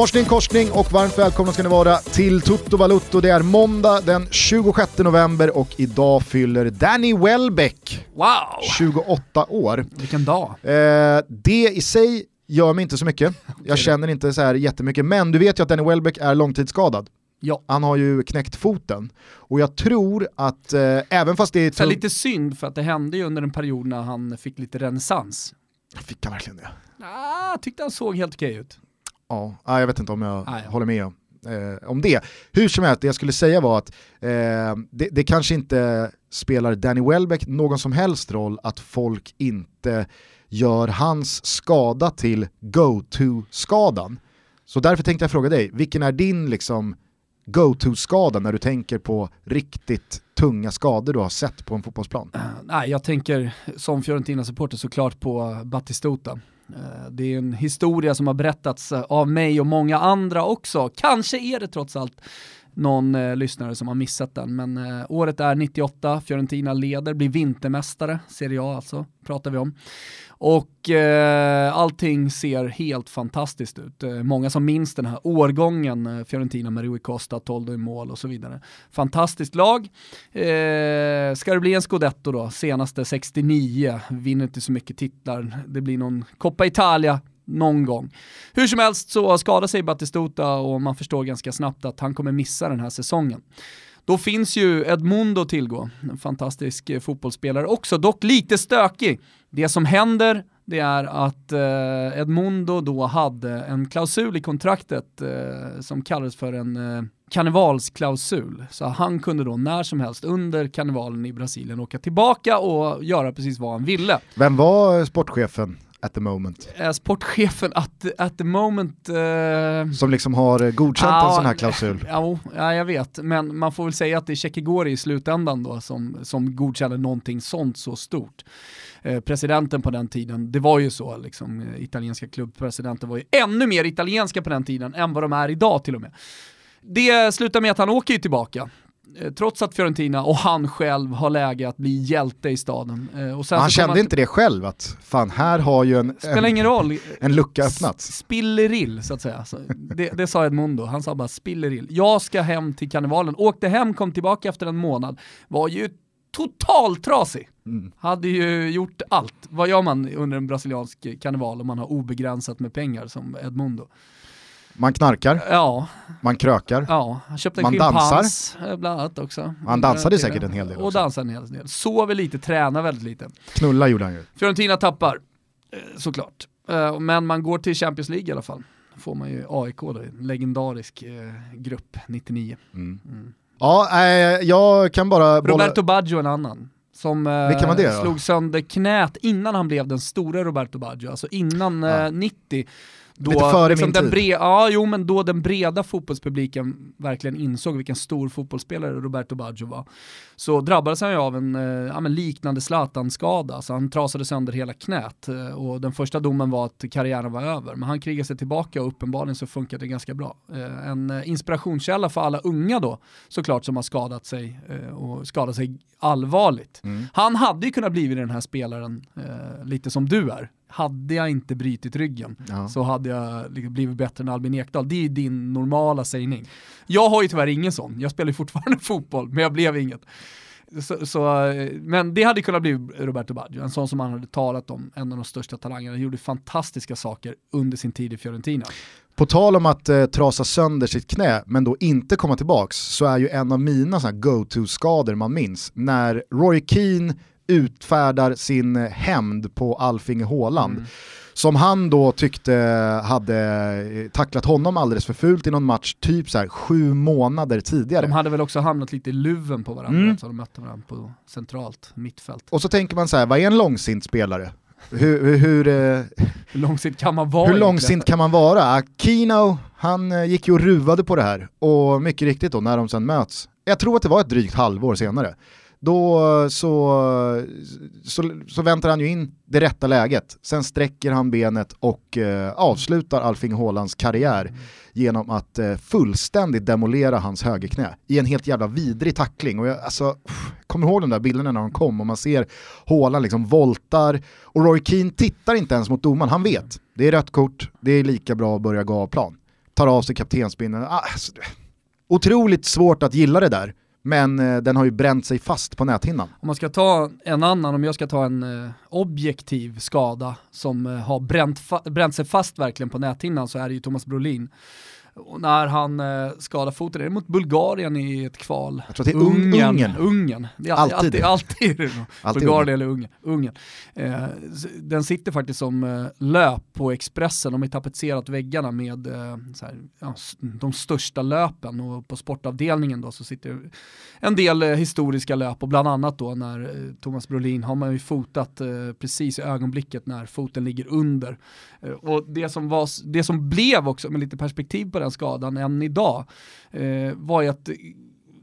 Morsning, korsning och varmt välkomna ska ni vara till Toto Balutto. Det är måndag den 26 november och idag fyller Danny Welbeck wow. 28 år. Vilken dag. Eh, det i sig gör mig inte så mycket. Jag känner inte så här jättemycket, men du vet ju att Danny Welbeck är långtidsskadad. Ja. Han har ju knäckt foten och jag tror att eh, även fast det är... Så lite synd för att det hände ju under en period när han fick lite renässans. Fick han verkligen det? Ah, tyckte han såg helt okej ut. Ja, jag vet inte om jag ah, ja. håller med om, eh, om det. Hur som helst, det jag skulle säga var att eh, det, det, kanske inte spelar Danny Welbeck någon som helst roll att folk inte gör hans skada till go-to-skadan. Så därför tänkte jag fråga dig, vilken är din liksom go-to-skada när du tänker på riktigt tunga skador du har sett på en fotbollsplan? Uh, nej, jag tänker som Fiorentina-supporter såklart på Battistuta. Eh, det är en historia som har berättats eh, av mig och många andra också. Kanske är det trots allt någon eh, lyssnare som har missat den. Men eh, året är 98, Fiorentina leder, blir vintermästare, Serie A alltså, pratar vi om. Och eh, allting ser helt fantastiskt ut. Eh, många som minns den här årgången, eh, Fiorentina med Rui Costa, Toldo i mål och så vidare. Fantastiskt lag. Eh, ska det bli en scudetto då, senaste 69, vinner inte så mycket titlar. Det blir någon Coppa Italia någon gång. Hur som helst så skadar sig Batistuta och man förstår ganska snabbt att han kommer missa den här säsongen. Då finns ju Edmundo tillgå, en fantastisk eh, fotbollsspelare också, dock lite stökig. Det som händer det är att eh, Edmundo då hade en klausul i kontraktet eh, som kallades för en eh, karnevalsklausul. Så han kunde då när som helst under karnevalen i Brasilien åka tillbaka och göra precis vad han ville. Vem var sportchefen? At the moment. Eh, sportchefen at, at the moment. Eh... Som liksom har godkänt ja, en sån här klausul. Ja, ja, jag vet, men man får väl säga att det är Tjeckigori i slutändan då som, som godkänner någonting sånt så stort. Eh, presidenten på den tiden, det var ju så, liksom, eh, italienska klubbpresidenter var ju ännu mer italienska på den tiden än vad de är idag till och med. Det slutar med att han åker ju tillbaka Eh, trots att Fiorentina och han själv har läge att bli hjälte i staden. Eh, han kände han inte det själv att fan här har ju en, Spelar en, ingen roll. en lucka öppnats. Spillerill så att säga. Det, det sa Edmundo, han sa bara spillerill. Jag ska hem till karnevalen, åkte hem, kom tillbaka efter en månad, var ju totaltrasig. Mm. Hade ju gjort allt. Vad gör man under en brasiliansk karneval om man har obegränsat med pengar som Edmundo? Man knarkar, ja. man krökar, ja. Han köpte en man schimpans dansar. Eh, bland annat också. Han dansade säkert en hel del också. Och dansade en hel del. Sover lite, tränar väldigt lite. Knulla gjorde han ju. Fiorentina tappar, eh, såklart. Eh, men man går till Champions League i alla fall. Då får man ju AIK då, en legendarisk grupp 99. Mm. Mm. Ja, jag kan bara... Roberto Baggio en annan som eh, slog sönder knät innan han blev den stora Roberto Baggio, alltså innan ja. eh, 90 då, Lite före liksom min den tid. Bre ja, jo men då den breda fotbollspubliken verkligen insåg vilken stor fotbollsspelare Roberto Baggio var, så drabbades han ju av en eh, ja, liknande Zlatan-skada, så han trasade sönder hela knät. Eh, och den första domen var att karriären var över, men han krigade sig tillbaka och uppenbarligen så funkade det ganska bra. Eh, en inspirationskälla för alla unga då, såklart som har skadat sig och skadat sig allvarligt. Mm. Han hade ju kunnat bli den här spelaren, lite som du är, hade jag inte brytit ryggen ja. så hade jag blivit bättre än Albin Ekdal. Det är din normala sägning. Jag har ju tyvärr ingen sån, jag spelar ju fortfarande fotboll, men jag blev inget. Så, så, men det hade kunnat bli Roberto Baggio, en sån som han hade talat om, en av de största talangerna. Han gjorde fantastiska saker under sin tid i Fiorentina. På tal om att eh, trasa sönder sitt knä men då inte komma tillbaks så är ju en av mina go-to-skador man minns när Roy Keane utfärdar sin hämnd på Alfing Håland. Mm. Som han då tyckte hade tacklat honom alldeles för fult i någon match, typ så här sju månader tidigare. De hade väl också hamnat lite i luven på varandra, mm. så de mötte varandra på centralt mittfält. Och så tänker man så här, vad är en långsint spelare? Hur, hur, hur, eh, hur långsint kan man vara? Hur långsint kan man vara? Kino, han eh, gick ju och ruvade på det här och mycket riktigt då när de sen möts, jag tror att det var ett drygt halvår senare, då så, så, så, väntar han ju in det rätta läget. Sen sträcker han benet och eh, avslutar Alfing Hålands karriär genom att eh, fullständigt demolera hans högerknä i en helt jävla vidrig tackling. Och jag alltså, kommer ihåg de där bilderna när de kom och man ser Håland liksom voltar och Roy Keane tittar inte ens mot domaren, han vet. Det är rött kort, det är lika bra att börja gå av plan tar av sig kaptensbindeln. Ah, alltså, otroligt svårt att gilla det där. Men eh, den har ju bränt sig fast på näthinnan. Om man ska ta en annan, om jag ska ta en eh, objektiv skada som eh, har bränt, bränt sig fast verkligen på näthinnan så är det ju Thomas Brolin. Och när han eh, skadar foten, är det mot Bulgarien i ett kval? Jag tror att det är Ungern. Ungern. Ungern. Det är alltid. Alltid, alltid, alltid, alltid Bulgarien eller Ungern. Ungern. Eh, den sitter faktiskt som eh, löp på Expressen, de har tapetserat väggarna med eh, här, ja, de största löpen och på sportavdelningen då så sitter en del eh, historiska löp och bland annat då när eh, Thomas Brolin har man ju fotat precis i ögonblicket när foten ligger under. och det som, var, det som blev också med lite perspektiv på den skadan än idag eh, var ju att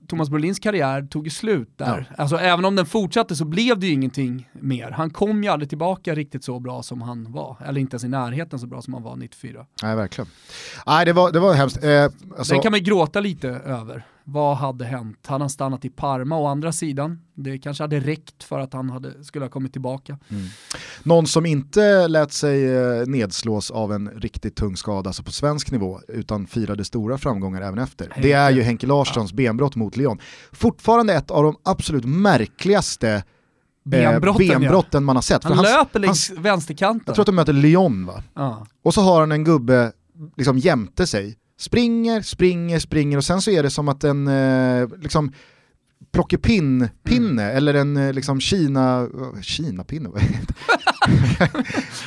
Thomas Brolins karriär tog ju slut där. Ja. Alltså även om den fortsatte så blev det ju ingenting mer. Han kom ju aldrig tillbaka riktigt så bra som han var. Eller inte ens i närheten så bra som han var 94. Nej, verkligen. Nej, det var, det var hemskt. Eh, alltså... Den kan man gråta lite över. Vad hade hänt? Hade han stannat i Parma å andra sidan? Det kanske hade räckt för att han hade, skulle ha kommit tillbaka. Mm. Någon som inte lät sig eh, nedslås av en riktigt tung skada, alltså på svensk nivå, utan firade stora framgångar även efter. Henke. Det är ju Henke Larssons ja. benbrott mot Lyon. Fortfarande ett av de absolut märkligaste eh, benbrotten, benbrotten ja. man har sett. Han, han löper längs vänsterkanten. Jag tror att de möter Lyon va? Ja. Och så har han en gubbe liksom jämte sig springer, springer, springer och sen så är det som att en eh, liksom, plockepinn-pinne mm. eller en eh, liksom Kina, Kina-pinne? vad heter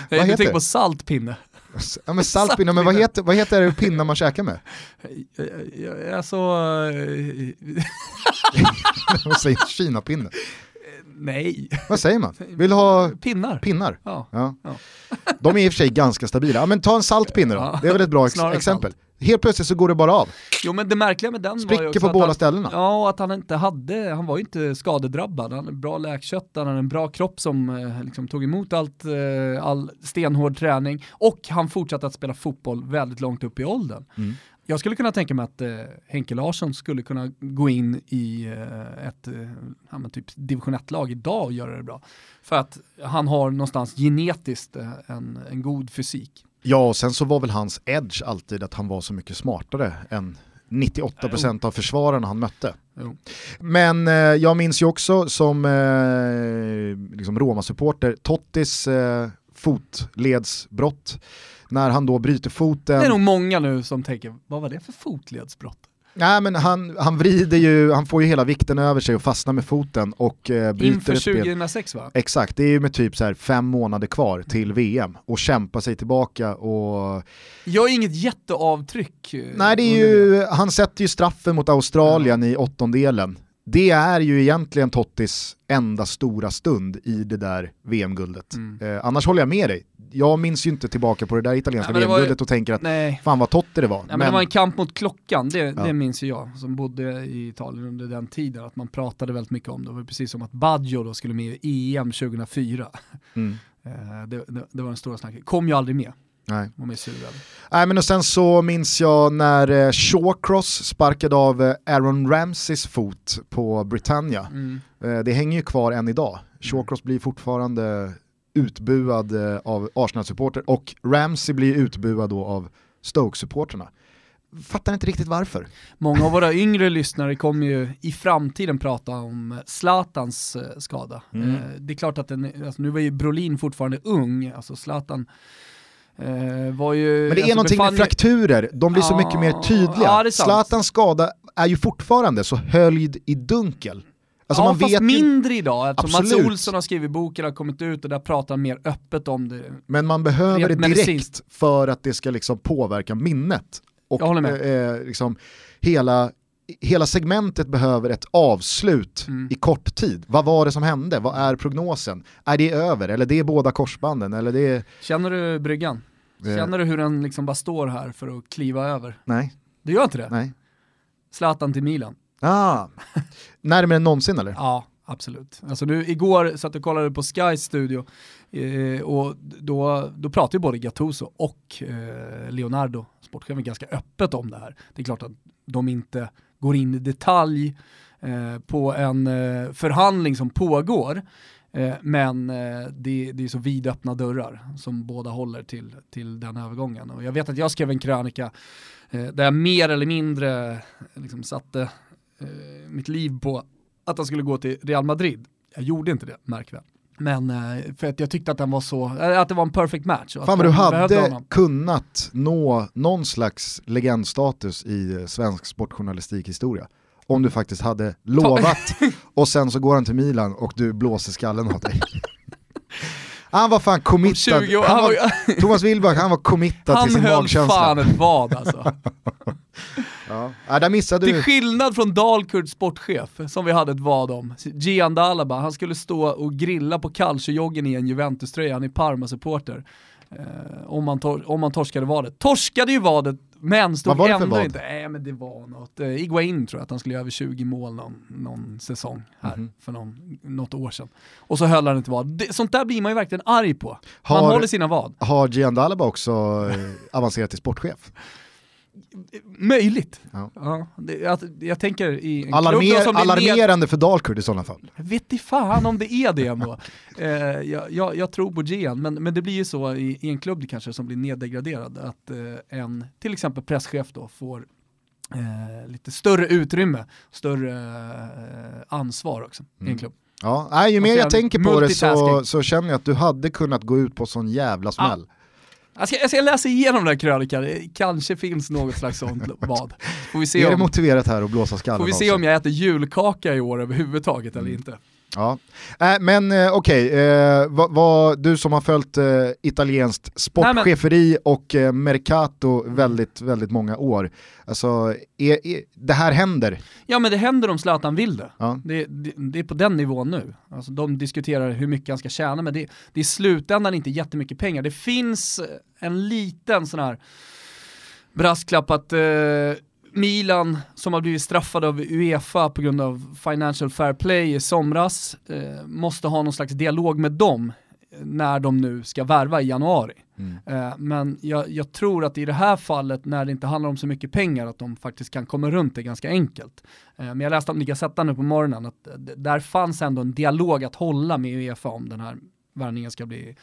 det? Jag tänker på saltpinne. Ja men saltpinne, men vad heter, vad heter det pinnar man käkar med? Alltså... vad säger Kina-pinne? Nej. Vad säger man? Vill ha pinnar? pinnar. Ja. ja. De är i och för sig ganska stabila. Ja, men ta en saltpinne då, det är väl ett bra ex exempel. Salt. Helt plötsligt så går det bara av. Jo men det märkliga med den Spricker var ju på båda han, ställena. Ja och att han inte hade, han var ju inte skadedrabbad. Han hade bra läkkött, han hade en bra kropp som eh, liksom, tog emot allt, eh, all stenhård träning och han fortsatte att spela fotboll väldigt långt upp i åldern. Mm. Jag skulle kunna tänka mig att eh, Henke Larsson skulle kunna gå in i eh, ett eh, typ division 1-lag idag och göra det bra. För att han har någonstans genetiskt eh, en, en god fysik. Ja, och sen så var väl hans edge alltid att han var så mycket smartare än 98% av försvararna han mötte. Jo. Men eh, jag minns ju också som eh, liksom Roma-supporter Tottis eh, fotledsbrott när han då bryter foten. Det är nog många nu som tänker, vad var det för fotledsbrott? Nej men han, han vrider ju, han får ju hela vikten över sig och fastnar med foten och eh, bryter Inför ett 2006 va? Exakt, det är ju med typ så här fem månader kvar till VM och kämpa sig tillbaka och... Gör inget jätteavtryck. Eh, Nej det är ju, han sätter ju straffen mot Australien ja. i åttondelen det är ju egentligen Tottis enda stora stund i det där VM-guldet. Mm. Eh, annars håller jag med dig. Jag minns ju inte tillbaka på det där italienska VM-guldet och tänker att nej. fan vad Totti det var. Ja, men, men, det var en kamp mot klockan, det, ja. det minns ju jag som bodde i Italien under den tiden, att man pratade väldigt mycket om det. Det var precis som att Baggio då skulle med i EM 2004. Mm. Eh, det, det, det, var den stora snacket. Kom ju aldrig med. Nej. De är Nej men och sen så minns jag när eh, Shawcross sparkade av eh, Aaron Ramseys fot på Britannia. Mm. Eh, det hänger ju kvar än idag. Shawcross blir fortfarande utbuad av Arsenal-supporter och Ramsey blir utbuad då av Stoke-supporterna. Fattar inte riktigt varför. Många av våra yngre lyssnare kommer ju i framtiden prata om Zlatans skada. Mm. Det är klart att den, alltså nu var ju Brolin fortfarande ung, alltså Zlatan ju, Men det är alltså någonting med frakturer, de blir ja, så mycket mer tydliga. Ja, Zlatans skada är ju fortfarande så höljd i dunkel. Alltså ja, man fast vet mindre ju... idag, eftersom Mats Olsson har skrivit boken, har kommit ut och där pratar han mer öppet om det. Men man behöver det direkt för att det ska liksom påverka minnet. Och, Jag håller med. Eh, liksom, hela, hela segmentet behöver ett avslut mm. i kort tid. Vad var det som hände? Vad är prognosen? Är det över? Eller det är båda korsbanden? Eller det är... Känner du bryggan? Känner du hur den liksom bara står här för att kliva över? Nej. Du gör inte det? Nej. Zlatan till Milan. Ah. Närmare än någonsin eller? Ja, absolut. Alltså nu, igår satt och kollade på Skys studio eh, och då, då pratade ju både Gattuso och eh, Leonardo, sportchefen, ganska öppet om det här. Det är klart att de inte går in i detalj eh, på en eh, förhandling som pågår. Eh, men eh, det, det är så vidöppna dörrar som båda håller till, till den övergången. Och jag vet att jag skrev en krönika eh, där jag mer eller mindre liksom satte mitt liv på att han skulle gå till Real Madrid. Jag gjorde inte det, märk väl. Men för att jag tyckte att den var så, att det var en perfect match. Fan vad du hade kunnat nå någon slags legendstatus i svensk sportjournalistikhistoria om du faktiskt hade lovat och sen så går han till Milan och du blåser skallen av dig. Han var fan committad. Han var, Thomas Wilbach, han var committad han till sin magkänsla. Han höll fan ett vad alltså. ja. ja, där missade Till du. skillnad från Dalkurds sportchef, som vi hade ett vad om, Gian Dalaba, han skulle stå och grilla på Calciojoggen i en Juventus-tröja, han är Parma-supporter. Eh, om, man om man torskade vadet. Torskade ju vadet men stod Vad var det ändå inte, nej men det var något, eh, Iguain tror jag att han skulle göra över 20 mål någon, någon säsong här mm. för någon, något år sedan. Och så höll han inte vad. sånt där blir man ju verkligen arg på. Man har, håller sina vad. Har Gian Dalaba också eh, avancerat till sportchef? Möjligt. Ja. Ja, det, jag, jag, tänker i en Alarmer, som Alarmerande för Dalkurd i sådana fall. Jag vet inte fan om det är det ändå. eh, jag, jag, jag, tror på Gian, men, men det blir ju så i, i en klubb kanske som blir neddegraderad att eh, en, till exempel presschef då, får eh, lite större utrymme, större eh, ansvar också mm. i en mm. klubb. Ja, nej, ju mer jag tänker på det så, så känner jag att du hade kunnat gå ut på sån jävla smäll. Ja. Jag ska, jag ska läsa igenom den här krönikan, kanske finns något slags sånt vad. Får vi se är om, det motiverat här att blåsa skallen Får vi se också. om jag äter julkaka i år överhuvudtaget mm. eller inte. Ja, äh, men eh, okej, okay. eh, vad, vad, du som har följt eh, italienskt sportcheferi och eh, Mercato väldigt, väldigt många år. Alltså, är, är, det här händer? Ja men det händer om Zlatan vill det. Ja. Det, det. det, är på den nivån nu. Alltså, de diskuterar hur mycket han ska tjäna, men det, det är i slutändan inte jättemycket pengar. Det finns en liten sån här brasklapp att eh, Milan som har blivit straffade av Uefa på grund av Financial Fair Play i somras eh, måste ha någon slags dialog med dem när de nu ska värva i januari. Mm. Eh, men jag, jag, tror att i det här fallet när det inte handlar om så mycket pengar att de faktiskt kan komma runt det ganska enkelt. Eh, men jag läste om Gazetta nu på morgonen att där fanns ändå en dialog att hålla med Uefa om den här värvningen ska bli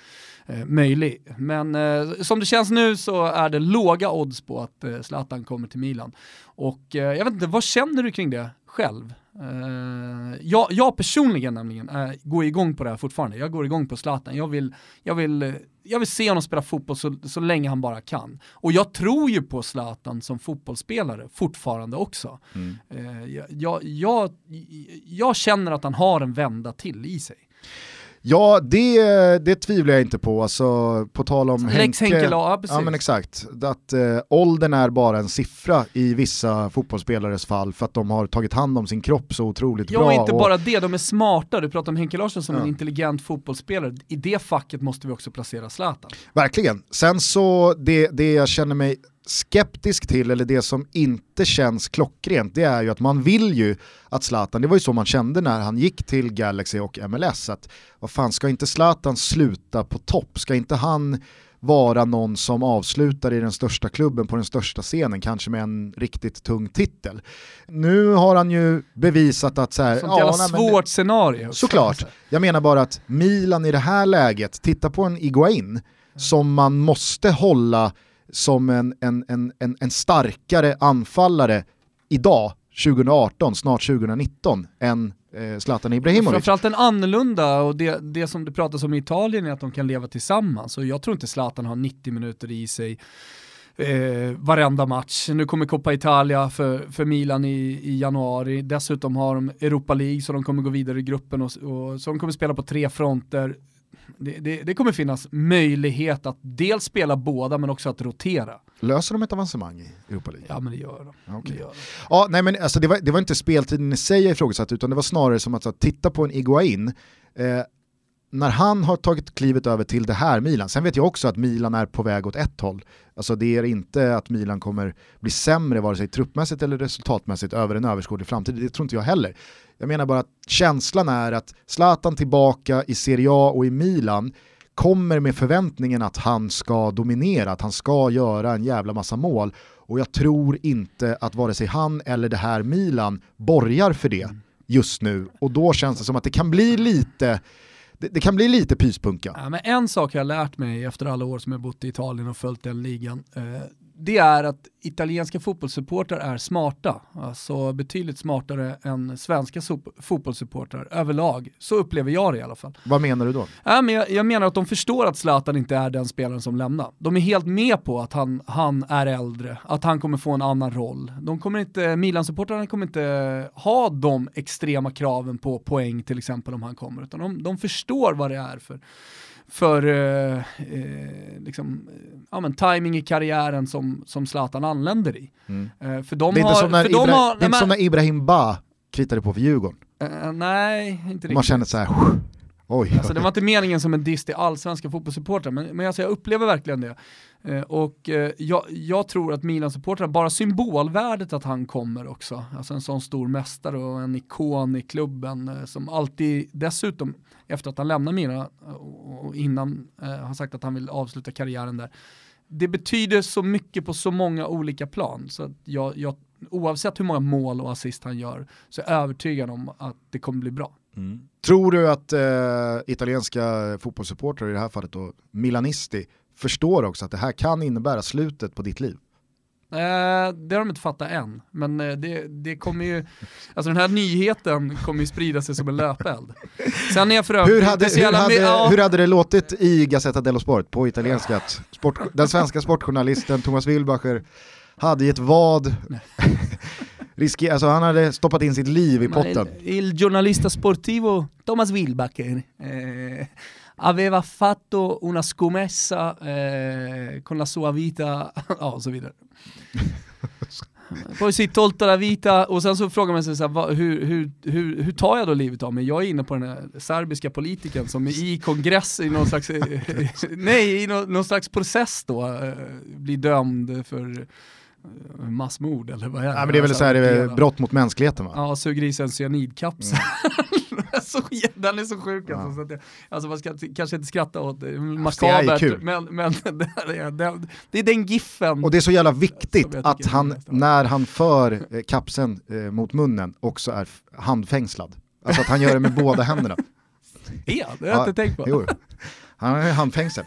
eh, möjlig. Men eh, som det känns nu så är det låga odds på att eh, Zlatan kommer till Milan. Och eh, jag vet inte, vad känner du kring det själv? Uh, jag, jag, personligen nämligen uh, går igång på det här fortfarande. Jag går igång på Zlatan. Jag vill, jag vill, jag vill se honom spela fotboll så, så länge han bara kan. Och jag tror ju på Zlatan som fotbollsspelare fortfarande också. Mm. Uh, jag, jag, jag, känner att han har en vända till i sig. Ja, det, det tvivlar jag inte på. Alltså, på tal om Lex Henke, Henke ja, ja men exakt. Att eh, åldern är bara en siffra i vissa fotbollsspelares fall för att de har tagit hand om sin kropp så otroligt ja, bra. Ja, inte och... bara det, de är smarta. Du pratar om Henke Larsson som ja. en intelligent fotbollsspelare. I det facket måste vi också placera Zlatan. Verkligen. Sen så, det, det jag känner mig skeptisk till, eller det som inte känns klockrent, det är ju att man vill ju att Zlatan, det var ju så man kände när han gick till Galaxy och MLS, att vad fan, ska inte Zlatan sluta på topp? Ska inte han vara någon som avslutar i den största klubben på den största scenen, kanske med en riktigt tung titel. Nu har han ju bevisat att så här, Sånt ja, nej, svårt det, scenario. Såklart, jag menar bara att Milan i det här läget, titta på en Iguain, som man måste hålla som en, en, en, en, en starkare anfallare idag, 2018, snart 2019, än eh, Zlatan Ibrahimovic. Framförallt en annorlunda och det, det som det pratas om i Italien är att de kan leva tillsammans och jag tror inte Zlatan har 90 minuter i sig eh, varenda match. Nu kommer Coppa Italia för, för Milan i, i januari, dessutom har de Europa League så de kommer gå vidare i gruppen och, och så de kommer spela på tre fronter det, det, det, kommer finnas möjlighet att dels spela båda men också att rotera. Löser de ett avancemang i Europa League? Ja men det gör de. Okay. Det gör de. Ja, nej, men alltså, det, var, det var inte speltiden i sig jag ifrågasatte utan det var snarare som att så, titta på en Iguain eh, när han har tagit klivet över till det här Milan, sen vet jag också att Milan är på väg åt ett håll. Alltså det är inte att Milan kommer bli sämre vare sig truppmässigt eller resultatmässigt över en överskådlig framtid, det tror inte jag heller. Jag menar bara att känslan är att Zlatan tillbaka i Serie A och i Milan kommer med förväntningen att han ska dominera, att han ska göra en jävla massa mål. Och jag tror inte att vare sig han eller det här Milan borgar för det just nu. Och då känns det som att det kan bli lite det, det kan bli lite pyspunka. Ja, men en sak jag har lärt mig efter alla år som jag bott i Italien och följt den ligan, eh, det är att italienska fotbollssupportrar är smarta. Alltså betydligt smartare än svenska fotbollssupportrar överlag. Så upplever jag det i alla fall. Vad menar du då? Ja, men jag, jag, menar att de förstår att Zlatan inte är den spelaren som lämnar. De är helt med på att han, han är äldre, att han kommer få en annan roll. De kommer inte, Milan-supportrarna kommer inte ha de extrema kraven på poäng till exempel om han kommer, utan de, de förstår vad det är för för eh, eh, liksom, ja, men timing i karriären som, som Zlatan anländer i. Mm. Eh, för de det är inte som när, Ibra har, som när Ibrahim Ba kritade på för Djurgården. Uh, nej, inte riktigt. Man känner så här, oj. Alltså, det var inte meningen som en diss till allsvenska fotbollssupportrar, men, men alltså, jag upplever verkligen det. Eh, och eh, jag, jag, tror att Milan-supportrar, bara symbolvärdet att han kommer också, alltså en sån stor mästare och en ikon i klubben eh, som alltid, dessutom efter att han lämnar Milan eh, och innan eh, har sagt att han vill avsluta karriären där, det betyder så mycket på så många olika plan. Så att jag, jag, oavsett hur många mål och assist han gör så är jag övertygad om att det kommer bli bra. Mm. Tror du att eh, italienska fotbollssupportrar, i det här fallet då Milanisti, förstår också att det här kan innebära slutet på ditt liv? Eh, det har de inte fattat än, men eh, det, det kommer ju, alltså den här nyheten kommer ju sprida sig som en löpeld. Sen är för hur, hade, hur, hade, ja. hur hade det låtit i Gazzetta dello Sport på italienska? Sport, den svenska sportjournalisten Thomas Wilbacher hade gett vad, risker, alltså han hade stoppat in sitt liv i potten. Il, il giornalista sportivo Thomas Wilbacher eh, aveva fatto una scommessa eh, con la sua vita, ja och så vidare. Poi si tolta la vita och sen så frågar man sig så här, hur, hur, hur, hur tar jag då livet av mig? Jag är inne på den här serbiska politikern som i kongress i någon slags, nej, i någon, någon, slags process då eh, blir dömd för eh, massmord eller vad är det? Ja, men det är väl alltså, så här, brott mot mänskligheten va? Ja, suger i sig en cyanidkapsel. Mm. den är så sjuk ja. alltså, så att det, alltså man ska kanske inte skratta åt det, makabert, men, men det, det, det, är den giffen. Och det är så jävla viktigt att han, när han för eh, kapseln eh, mot munnen, också är handfängslad. Alltså att han gör det med båda händerna. Ja, det har jag inte tänkt på. Jo. Han har handfängsel.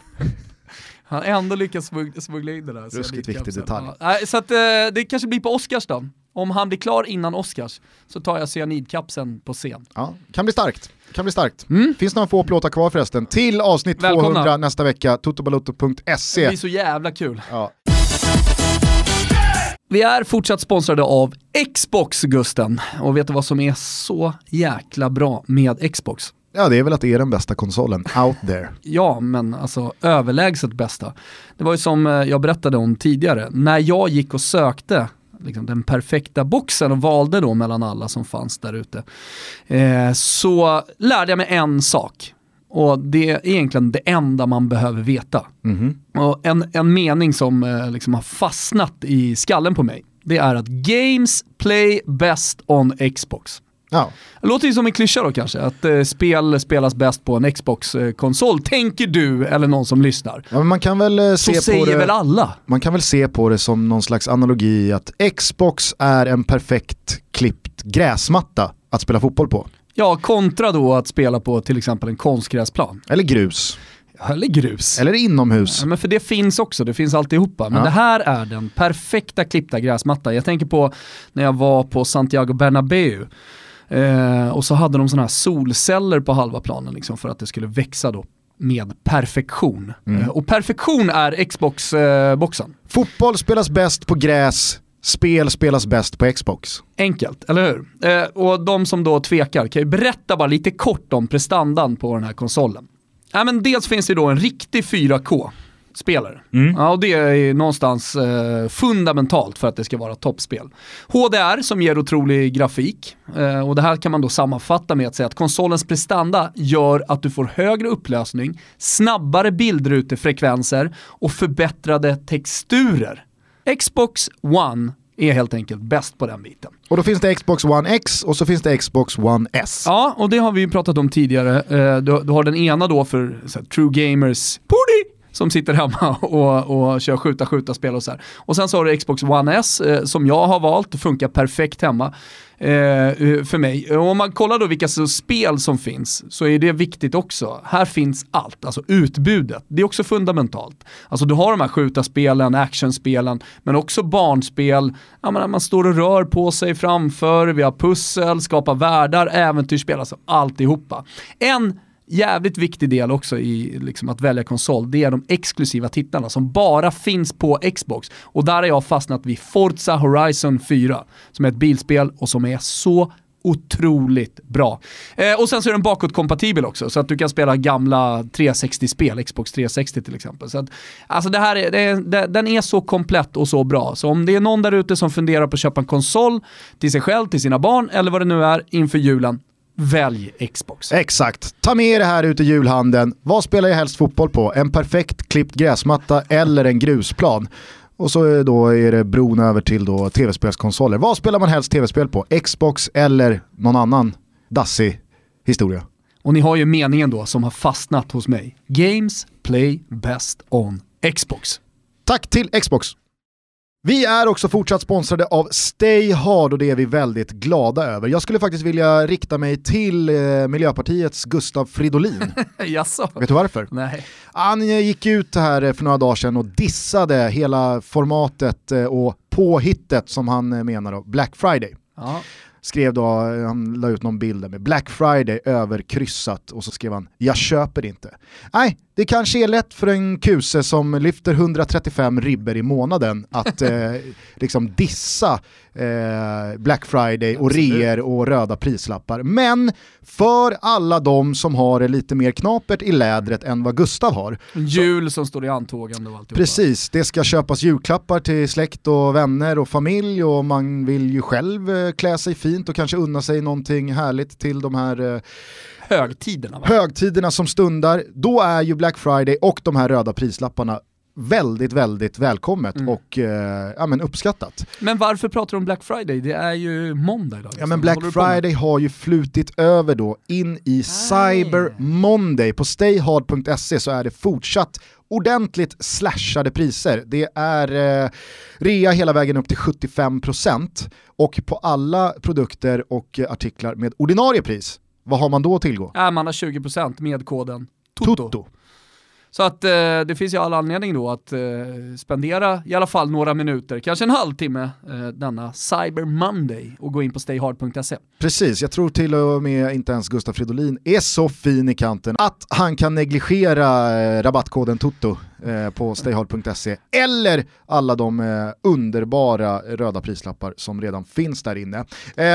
Han ändå lyckas smuggla in det där. Ruskigt viktig detalj. Ja, så att, eh, det kanske blir på Oscars då. Om han blir klar innan Oscars så tar jag cyanidkapseln på scen. Ja, kan bli starkt. Kan bli starkt. Mm. Finns några få plåtar kvar förresten. Till avsnitt Välkomna. 200 nästa vecka, totobalotto.se. Det blir så jävla kul. Ja. Vi är fortsatt sponsrade av Xbox Gusten. Och vet du vad som är så jäkla bra med Xbox? Ja, det är väl att det är den bästa konsolen out there. ja, men alltså överlägset bästa. Det var ju som eh, jag berättade om tidigare, när jag gick och sökte liksom, den perfekta boxen och valde då mellan alla som fanns där ute, eh, så lärde jag mig en sak. Och det är egentligen det enda man behöver veta. Mm -hmm. Och en, en mening som eh, liksom har fastnat i skallen på mig, det är att games play best on Xbox. Ja. Det låter ju som en klyscha då kanske, att eh, spel spelas bäst på en Xbox-konsol, tänker du eller någon som lyssnar. Ja, man kan väl eh, Så säger det, väl alla? Man kan väl se på det som någon slags analogi att Xbox är en perfekt klippt gräsmatta att spela fotboll på. Ja, kontra då att spela på till exempel en konstgräsplan. Eller grus. Eller grus. Eller inomhus. Ja, men för det finns också, det finns alltihopa. Men ja. det här är den perfekta klippta gräsmattan. Jag tänker på när jag var på Santiago Bernabéu. Eh, och så hade de sådana här solceller på halva planen liksom, för att det skulle växa då med perfektion. Mm. Eh, och perfektion är Xbox-boxen. Eh, Fotboll spelas bäst på gräs, spel spelas bäst på Xbox. Enkelt, eller hur? Eh, och de som då tvekar kan ju berätta bara lite kort om prestandan på den här konsolen. Ja, men dels finns det då en riktig 4K spelare. Mm. Ja, och det är någonstans eh, fundamentalt för att det ska vara toppspel. HDR som ger otrolig grafik eh, och det här kan man då sammanfatta med att säga att konsolens prestanda gör att du får högre upplösning, snabbare bildrutefrekvenser och förbättrade texturer. Xbox One är helt enkelt bäst på den biten. Och då finns det Xbox One X och så finns det Xbox One S. Ja, och det har vi ju pratat om tidigare. Eh, du, har den ena då för här, True Gamers Party som sitter hemma och, och kör skjuta, skjuta spel och så här. Och sen så har du Xbox One S eh, som jag har valt, funkar perfekt hemma eh, eh för mig. Om man kollar då vilka spel som finns så är det viktigt också. Här finns allt, alltså utbudet. Det är också fundamentalt. Alltså du har de här skjuta spelen, actionspelen, men också barnspel. Ja, menar, man står och rör på sig framför, vi har pussel, skapa världar, äventyrsspel, alltså alltihopa. En jävligt viktig del också i liksom att välja konsol, det är de exklusiva titlarna som bara finns på Xbox. Och där har jag fastnat vid Forza Horizon 4, som är ett bilspel och som är så otroligt bra. Eh, och sen så är den bakåtkompatibel också, så att du kan spela gamla 360-spel, Xbox 360 till exempel. Så att, alltså det här är, det, det, den är så komplett och så bra. Så om det är någon där ute som funderar på att köpa en konsol till sig själv, till sina barn eller vad det nu är inför julen, välj Xbox. Exakt. Ta med er det här ut i julhandeln. Vad spelar jag helst fotboll på? En perfekt klippt gräsmatta eller en grusplan? Och så är, då är det bron över till då tv-spelskonsoler. Vad spelar man helst tv-spel på? Xbox eller någon annan dassig historia? Och ni har ju meningen då som har fastnat hos mig. Games play best on Xbox. Tack till Xbox! Vi är också fortsatt sponsrade av Stay Hard och det är vi väldigt glada över. Jag skulle faktiskt vilja rikta mig till eh, Miljöpartiets Gustav Fridolin. Jaså? Vet du varför? Nej. Han eh, gick ut här eh, för några dagar sedan och dissade hela formatet eh, och påhittet som han menar då, Black Friday. Ja. Skrev då, han la ut någon bild med Black Friday överkryssat och så skrev han “Jag köper inte”. Nej, det kanske är lätt för en kuse som lyfter 135 ribber i månaden att eh, liksom dissa eh, Black Friday och reor och röda prislappar. Men för alla de som har det lite mer knapert i lädret än vad Gustav har. Jul som står i antågande och alltihopa. Precis, det ska köpas julklappar till släkt och vänner och familj och man vill ju själv eh, klä sig fint och kanske unna sig någonting härligt till de här eh, högtiderna. Va? Högtiderna som stundar, då är ju Black Friday och de här röda prislapparna väldigt, väldigt välkommet mm. och eh, ja, men uppskattat. Men varför pratar du om Black Friday? Det är ju måndag idag. Liksom. Ja men Black Friday har ju flutit över då in i Cyber Monday. På stayhard.se så är det fortsatt ordentligt slashade priser. Det är eh, rea hela vägen upp till 75% och på alla produkter och artiklar med ordinarie pris vad har man då att tillgå? Ja, man har 20% med koden TOTO. Toto. Så att eh, det finns ju all anledning då att eh, spendera i alla fall några minuter, kanske en halvtimme eh, denna Cyber Monday och gå in på stayhard.se. Precis, jag tror till och med inte ens Gustaf Fridolin är så fin i kanten att han kan negligera eh, rabattkoden TOTO eh, på stayhard.se eller alla de eh, underbara röda prislappar som redan finns där inne.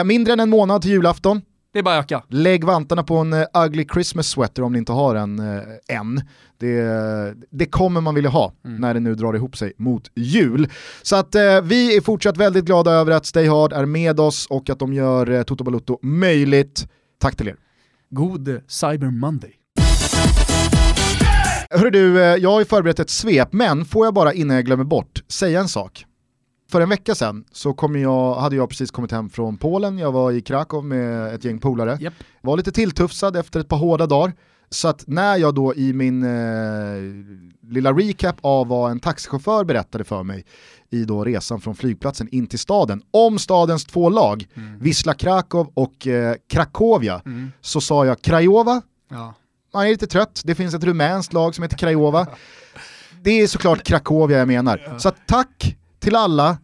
mindre än en månad till julafton, det är bara att öka. Lägg vantarna på en uh, ugly Christmas sweater om ni inte har en uh, än. Det, det, kommer man vilja ha mm. när det nu drar ihop sig mot jul. Så att uh, vi är fortsatt väldigt glada över att Stay Hard är med oss och att de gör uh, Toto Balutto möjligt. Tack till er. God Cyber Monday. Hörru du, jag har ju förberett ett svep, men får jag bara innan jag glömmer bort säga en sak? För en vecka sedan så kom jag, hade jag precis kommit hem från Polen, jag var i Krakow med ett gäng polare. Yep. Var lite tilltufsad efter ett par hårda dagar. Så att när jag då i min eh, lilla recap av vad en taxichaufför berättade för mig i då resan från flygplatsen in till staden, om stadens två lag, mm. Wisla Krakow och eh, Krakowia, mm. så sa jag Krajova, ja. man är lite trött, det finns ett rumänskt lag som heter Krajova. det är såklart Krakowia jag menar. Så tack till alla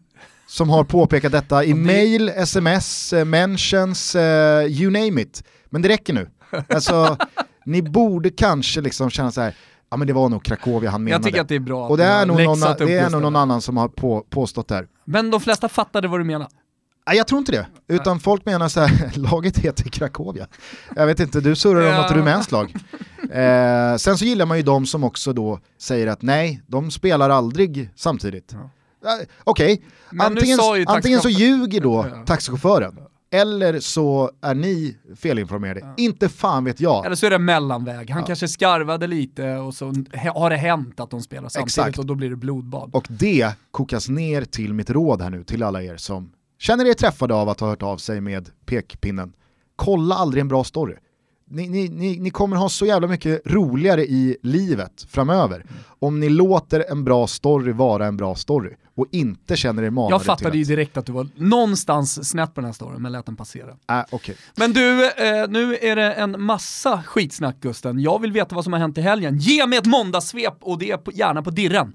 som har påpekat detta i mail, sms, eh, mentions, uh, you name it. Men det räcker nu. Alltså, ni borde kanske liksom känna så här, ja men det var nog Krakowia han menade. Jag tycker att det är bra. Och det är nog någon, det är nog någon annan som har på, påstått det här. Men de flesta fattade vad du menar. Nej, jag tror inte det, utan folk menar så här, laget heter Krakowia. Jag vet inte, du surrar om något rumänskt lag. Eh, sen så gillar man ju de som också då säger att nej, de spelar aldrig samtidigt. Ja. Okej, okay. antingen, antingen så ljuger då taxichauffören, eller så är ni felinformerade. Ja. Inte fan vet jag. Eller så är det en mellanväg. Han ja. kanske skarvade lite och så har det hänt att de spelar samtidigt Exakt. och då blir det blodbad. Och det kokas ner till mitt råd här nu till alla er som känner er träffade av att ha hört av sig med pekpinnen. Kolla aldrig en bra story ni, ni, ni, ni kommer ha så jävla mycket roligare i livet framöver mm. om ni låter en bra story vara en bra story och inte känner er manade Jag fattade ju direkt att du var någonstans snett på den här storyn, men lät den passera. Äh, okay. Men du, eh, nu är det en massa skitsnack Gusten. Jag vill veta vad som har hänt i helgen. Ge mig ett måndagssvep och det på, gärna på dirren.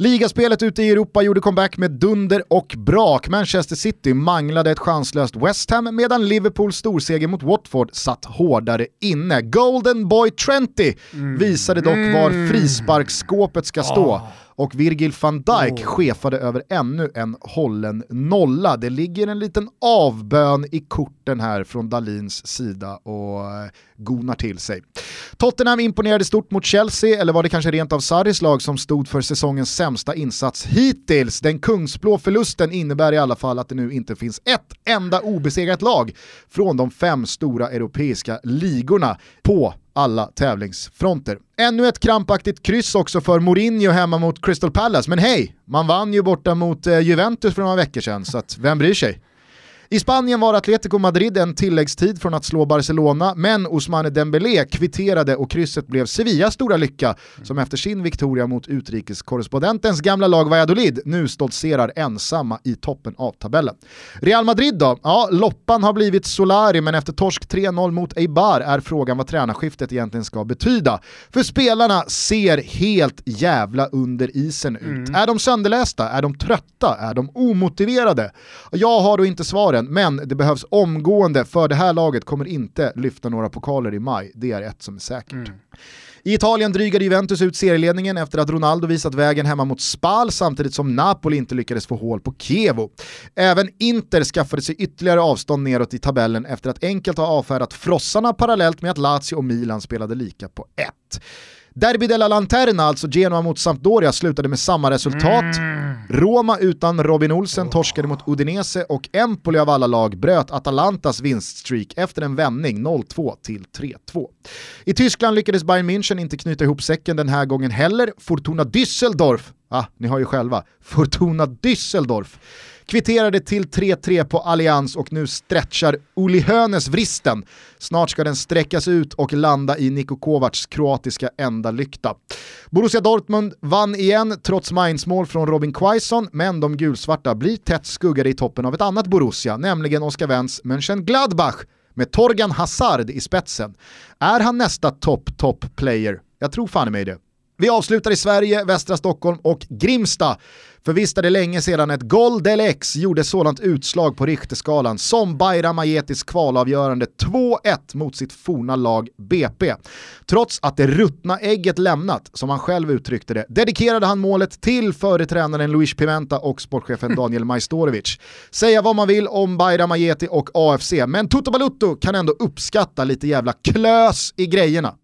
Ligaspelet ute i Europa gjorde comeback med dunder och brak. Manchester City manglade ett chanslöst West Ham medan Liverpools storseger mot Watford satt hårdare inne. Golden Boy Trenty mm. visade dock var mm. frisparksskåpet ska stå. Och Virgil van Dijk oh. chefade över ännu en hållen nolla. Det ligger en liten avbön i korten här från Dalins sida och eh, gonar till sig. Tottenham imponerade stort mot Chelsea, eller var det kanske rent av Sarris lag som stod för säsongens sämsta insats hittills. Den kungsblå förlusten innebär i alla fall att det nu inte finns ett enda obesegrat lag från de fem stora europeiska ligorna på alla tävlingsfronter. Ännu ett krampaktigt kryss också för Mourinho hemma mot Crystal Palace, men hej, man vann ju borta mot eh, Juventus för några veckor sedan, så att vem bryr sig? I Spanien var Atletico Madrid en tilläggstid från att slå Barcelona, men Ousmane Dembélé kvitterade och krysset blev Sevillas stora lycka, som efter sin viktoria mot utrikeskorrespondentens gamla lag Valladolid nu stoltserar ensamma i toppen av tabellen. Real Madrid då? Ja, loppan har blivit Solari, men efter torsk 3-0 mot Eibar är frågan vad tränarskiftet egentligen ska betyda. För spelarna ser helt jävla under isen ut. Mm. Är de sönderlästa? Är de trötta? Är de omotiverade? Jag har då inte svaren våren, men det behövs omgående för det här laget kommer inte lyfta några pokaler i maj. Det är ett som är säkert. Mm. I Italien drygade Juventus ut serieledningen efter att Ronaldo visat vägen hemma mot Spal samtidigt som Napoli inte lyckades få hål på Chievo. Även Inter skaffade sig ytterligare avstånd neråt i tabellen efter att enkelt ha avfärdat frossarna parallellt med att Lazio och Milan spelade lika på ett. Derby della Lanterna, alltså Genoa mot Sampdoria, slutade med samma resultat. Mm. Roma utan Robin Olsen oh. torskade mot Udinese och Empoli av alla lag bröt Atalantas vinststreak efter en vändning 0-2 till 3-2. I Tyskland lyckades Bayern München inte knyta ihop säcken den här gången heller. Fortuna Düsseldorf, ah, ni har ju själva, Fortuna Düsseldorf kvitterade till 3-3 på Allians och nu stretchar Uli Hönes vristen. Snart ska den sträckas ut och landa i Niko Kovacs kroatiska enda lykta. Borussia Dortmund vann igen trots Mainz-mål från Robin Quaison, men de gulsvarta blir tätt skuggade i toppen av ett annat Borussia, nämligen Oskar Wendt Mönchengladbach med Torgan Hazard i spetsen. Är han nästa topp-top-player? Jag tror fan i mig det. Vi avslutar i Sverige, västra Stockholm och Grimsta. För visst är det länge sedan ett Gol del X gjorde sådant utslag på Richterskalan som Bayram Ajetis kvalavgörande 2-1 mot sitt forna lag BP. Trots att det ruttna ägget lämnat, som han själv uttryckte det, dedikerade han målet till före tränaren Luis Pimenta och sportchefen Daniel Majstorovic. Säga vad man vill om Bayram Ajeti och AFC, men Toto Balutto kan ändå uppskatta lite jävla klös i grejerna.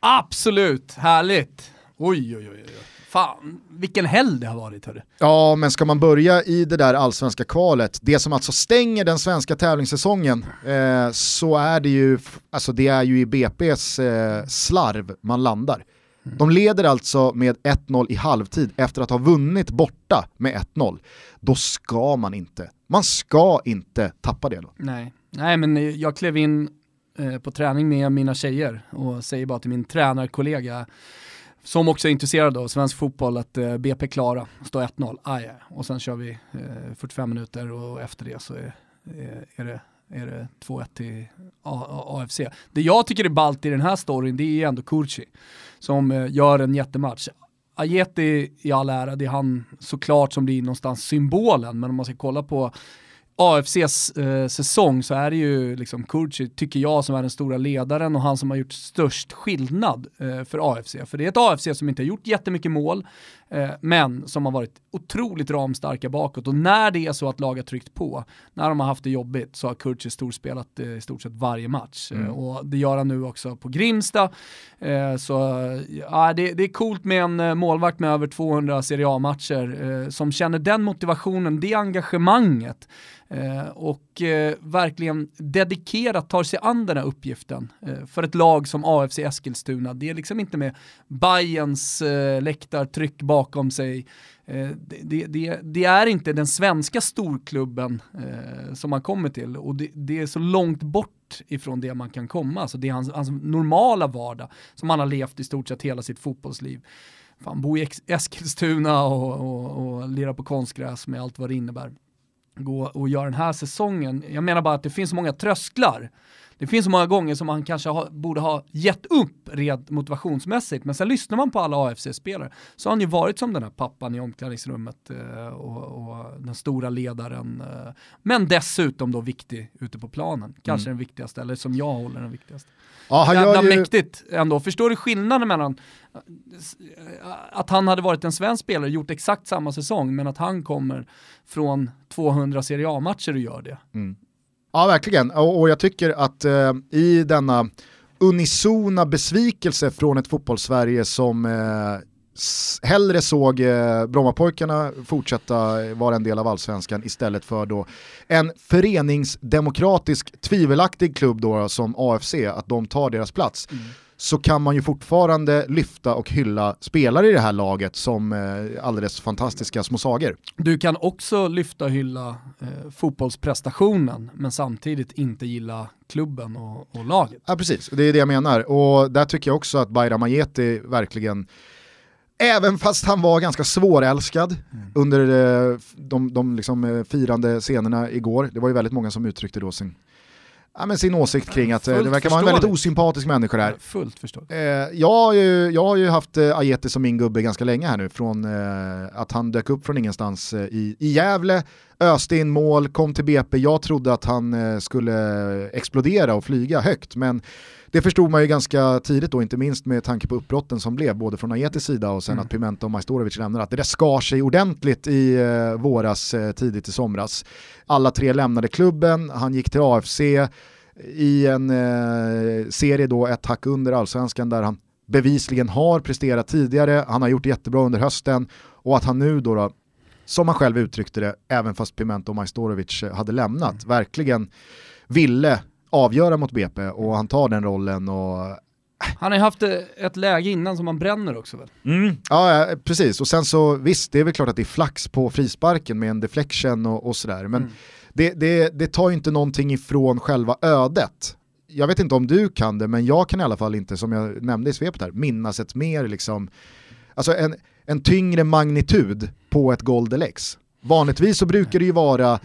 Absolut, härligt. Oj, oj, oj. oj. Fan, vilken helg det har varit hörru. Ja, men ska man börja i det där allsvenska kvalet, det som alltså stänger den svenska tävlingssäsongen, eh, så är det ju, alltså det är ju i BP's eh, slarv man landar. Mm. De leder alltså med 1-0 i halvtid efter att ha vunnit borta med 1-0. Då ska man inte, man ska inte tappa det då. Nej, Nej men jag klev in Eh, på träning med mina tjejer och säger bara till min tränarkollega som också är intresserad av svensk fotboll, att eh, BP klara, står 1-0, aj, och sen kör vi eh, 45 minuter och efter det så är, eh, är det är det 2-1 till AFC. Det jag tycker är ballt i den här storyn, det är ändå Kurci som eh, gör en jättematch. Ajeti i all ära, det är han såklart som blir någonstans symbolen, men om man ska kolla på AFCs eh, säsong så är det ju liksom Kurci, tycker jag, som är den stora ledaren och han som har gjort störst skillnad eh, för AFC. För det är ett AFC som inte har gjort jättemycket mål, eh, men som har varit otroligt ramstarka bakåt. Och när det är så att lag har tryckt på, när de har haft det jobbigt, så har Kurci storspelat eh, i stort sett varje match. Eh, mm. och det gör han nu också på Grimsta. Eh, så ja, det, det, är coolt med en målvakt med över 200 Serie A-matcher som känner den motivationen, det engagemanget Eh, Eh, och eh, verkligen dedikerat tar sig an den här uppgiften eh, för ett lag som AFC Eskilstuna. Det är liksom inte med Bayerns eh, läktartryck bakom sig. Det, det, det, är inte den svenska storklubben som man kommer till och det, det, är så långt bort ifrån det man kan komma. Alltså det är hans, hans normala vardag som han har levt i stort sett hela sitt fotbollsliv fan, bo i Eskilstuna och, och, och lira på konstgräs med allt vad det innebär gå och göra den här säsongen. Jag menar bara att det finns så många trösklar. Det finns så många gånger som man kanske ha, borde ha gett upp rent motivationsmässigt, men sen lyssnar man på alla AFC-spelare så har han ju varit som den här pappan i omklädningsrummet eh, och, och, den stora ledaren. Eh, men dessutom då viktig ute på planen, kanske mm. den viktigaste, eller som jag håller den viktigaste. Ja, han Jävla ju... mäktigt ändå. Förstår du skillnaden mellan att han hade varit en svensk spelare gjort exakt samma säsong, men att han kommer från 200 Serie A-matcher och gör det. Mm. Ja, verkligen. Och, och jag tycker att eh, i denna unisona besvikelse från ett fotbollssverige som eh, hellre såg eh, Brommapojkarna fortsätta vara en del av allsvenskan istället för då en föreningsdemokratisk tvivelaktig klubb då som AFC, att de tar deras plats. Mm så kan man ju fortfarande lyfta och hylla spelare i det här laget som eh, alldeles fantastiska små sagor. Du kan också lyfta och hylla eh, fotbollsprestationen men samtidigt inte gilla klubben och, och, laget. Ja precis, det är det jag menar. Och där tycker jag också att Bayram Ajeti verkligen Även fast han var ganska svårälskad mm. under eh, de, de liksom eh, firande scenerna igår. Det var ju väldigt många som uttryckte då sin ja, men sin åsikt kring att eh, Fullt det verkar vara en väldigt osympatisk människa där. Fullt förståeligt. Eh, jag, har ju, jag har ju haft eh, Ajeti som min gubbe ganska länge här nu, från eh, att han dök upp från ingenstans eh, i, i Gävle, öste in mål, kom till BP, jag trodde att han eh, skulle explodera och flyga högt, men det förstod man ju ganska tidigt då, inte minst med tanke på uppbrotten som blev, både från Ajetis sida och sen mm. att Pimenta och Majstorovic lämnade, att det där skar sig ordentligt i eh, våras, eh, tidigt i somras. Alla tre lämnade klubben, han gick till AFC i en eh, serie då, ett hack under allsvenskan, där han bevisligen har presterat tidigare, han har gjort jättebra under hösten och att han nu då, då som han själv uttryckte det, även fast Pimenta och Majstorovic hade lämnat, mm. verkligen ville avgöra mot BP och han tar den rollen och han har ju haft ett läge innan som han bränner också väl? Mm. Ja, precis. Och sen så visst, det är väl klart att det är flax på frisparken med en deflection och, och sådär. Men mm. det, det, det tar ju inte någonting ifrån själva ödet. Jag vet inte om du kan det, men jag kan i alla fall inte, som jag nämnde i svepet här, minnas ett mer liksom, alltså en, en tyngre magnitud på ett Golden X. Vanligtvis så brukar det ju vara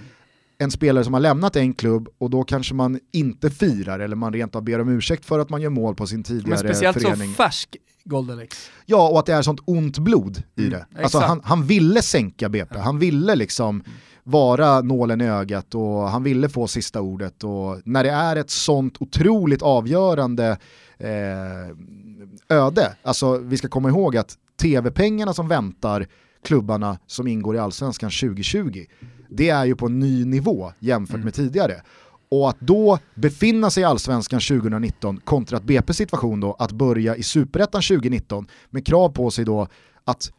en spelare som har lämnat en klubb och då kanske man inte firar eller man rent av ber om ursäkt för att man gör mål på sin tidigare förening. Men speciellt så färsk Golden X. Ja, och att det är sånt ont blod i mm, det. Alltså han, han, ville sänka BP, han ville liksom vara nålen i ögat och han ville få sista ordet och när det är ett sånt otroligt avgörande eh, öde, alltså vi ska komma ihåg att tv-pengarna som väntar klubbarna som ingår i allsvenskan 2020 det är ju på en ny nivå jämfört mm. med tidigare. Och att då befinna sig i allsvenskan 2019 kontra att BP situation då att börja i superettan 2019 med krav på sig då att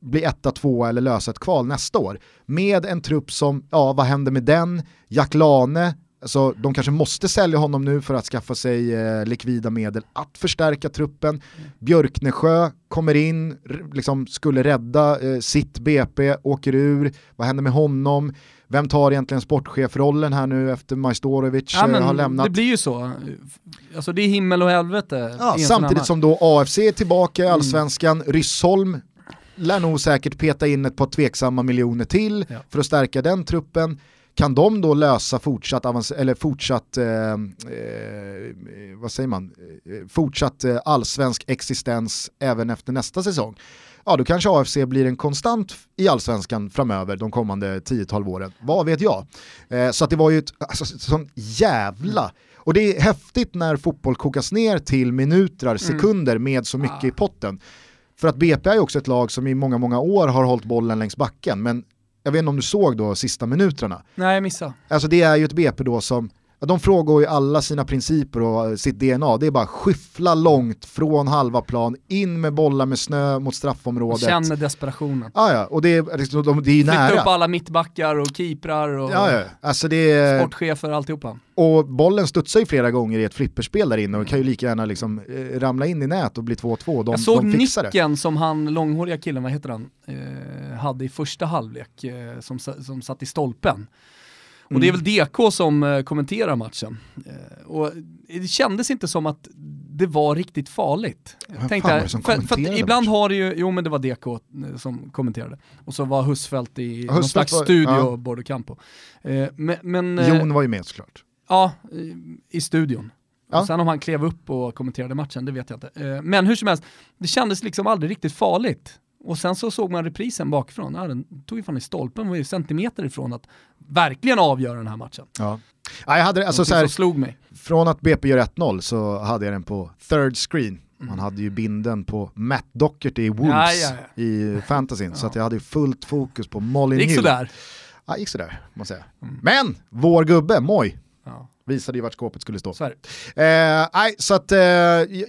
bli etta, tvåa eller lösa ett kval nästa år. Med en trupp som, ja vad händer med den? Jack Lane, alltså, de kanske måste sälja honom nu för att skaffa sig eh, likvida medel att förstärka truppen. Mm. Björknesjö kommer in, liksom skulle rädda eh, sitt BP, åker ur. Vad händer med honom? Vem tar egentligen sportchefrollen här nu efter Majstorovic ja, eh, har lämnat? Det blir ju så. Alltså det är himmel och helvete. Ja, samtidigt som då AFC är tillbaka i mm. allsvenskan, mm. Ryssholm lär nog säkert peta in ett par tveksamma miljoner till ja. för att stärka den truppen. Kan de då lösa fortsatt, eller fortsatt, eh, eh, vad säger man, eh, fortsatt eh, allsvensk existens även efter nästa säsong? Ja, då kanske AFC blir en konstant i allsvenskan framöver de kommande 10-12 åren. Vad vet jag? Så att det var ju ett alltså, sån jävla och det är häftigt när fotboll kokas ner till minuter, mm. sekunder med så mycket ah. i potten. För att BP är också ett lag som i många, många år har hållit bollen längs backen, men jag vet inte om du såg då sista minuterna. Nej, jag missade. Alltså det är ju ett BP då som De frågar ju alla sina principer och sitt DNA. Det är bara skyffla långt från halva plan, in med bollar med snö mot straffområdet. Känner desperationen. Ah, ja, och det är, liksom, det är ju nära. Flytta upp alla mittbackar och keeprar och ja, ja. Alltså det är... sportchefer alltihopa. Och bollen studsar ju flera gånger i ett flipperspel där inne och kan ju lika gärna liksom, eh, ramla in i nät och bli 2-2. De, Jag såg de nicken det. som han långhåriga killen, vad heter han, eh, hade i första halvlek eh, som, som satt i stolpen. Och det är Mm. väl DK som eh, kommenterar matchen. Eh, och det kändes inte som att det var riktigt farligt. Vem Tänkte fan som för, för ibland har det ju, jo men det var DK eh, som kommenterade. Och så var Husfeldt i någon Husfeldt slags var- studio, ja. Bordo Campo. Men, men, Jon var ju med såklart. Ja, i- studion. Ja. Sen om han klev upp och kommenterade matchen, det vet jag inte. Men hur som helst, det kändes liksom aldrig riktigt farligt. Och sen så såg man reprisen bakifrån, ja, den tog ju fan i stolpen, var ju centimeter ifrån att verkligen avgöra den här matchen. Ja. Ja, jag hade, alltså, så här, slog mig. från att BP gör 1-0 så hade jag den på third screen. Mm. Man hade ju binden på Matt Docherty i Wolves Ja, ja, i fantasyn, så att jag hade fullt fokus på Det Molly gick sådär. Ja, gick sådär, måste man säga. Mm. Men, vår gubbe, Moj, visade ju vart skåpet skulle stå. så. Eh, nej, så att eh,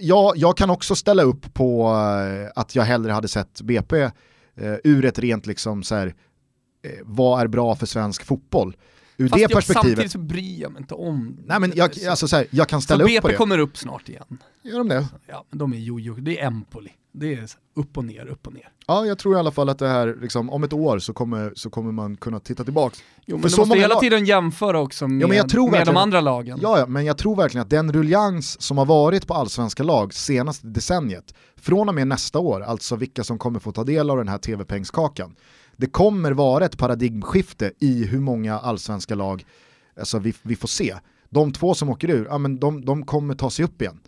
jag, jag kan också ställa upp på eh, att jag hellre hade sett BP eh, ur ett rent liksom så här, eh, vad är bra för svensk fotboll? Ur Fast det jag, perspektivet, samtidigt så bryr jag mig inte om nej men jag, så, alltså så här, jag kan så ställa upp BP på det. kommer upp snart igen. Gör de det? Ja, men de är jojo, det är Empoli. Det är upp och ner, upp och ner. Ja, jag tror i alla fall att det här, liksom, om ett år så kommer, så kommer man kunna titta tillbaka. Jo, men För du så måste många hela lag- tiden jämföra också med, men jag tror med de andra lagen. Ja, ja, men jag tror verkligen att den ruljans som har varit på allsvenska lag senaste decenniet, från och med nästa år, alltså vilka som kommer få ta del av den här tv-pengskakan, det kommer vara ett paradigmskifte i hur många allsvenska lag alltså vi, vi får se. De två som åker ur, ja, men de, de kommer ta sig upp igen.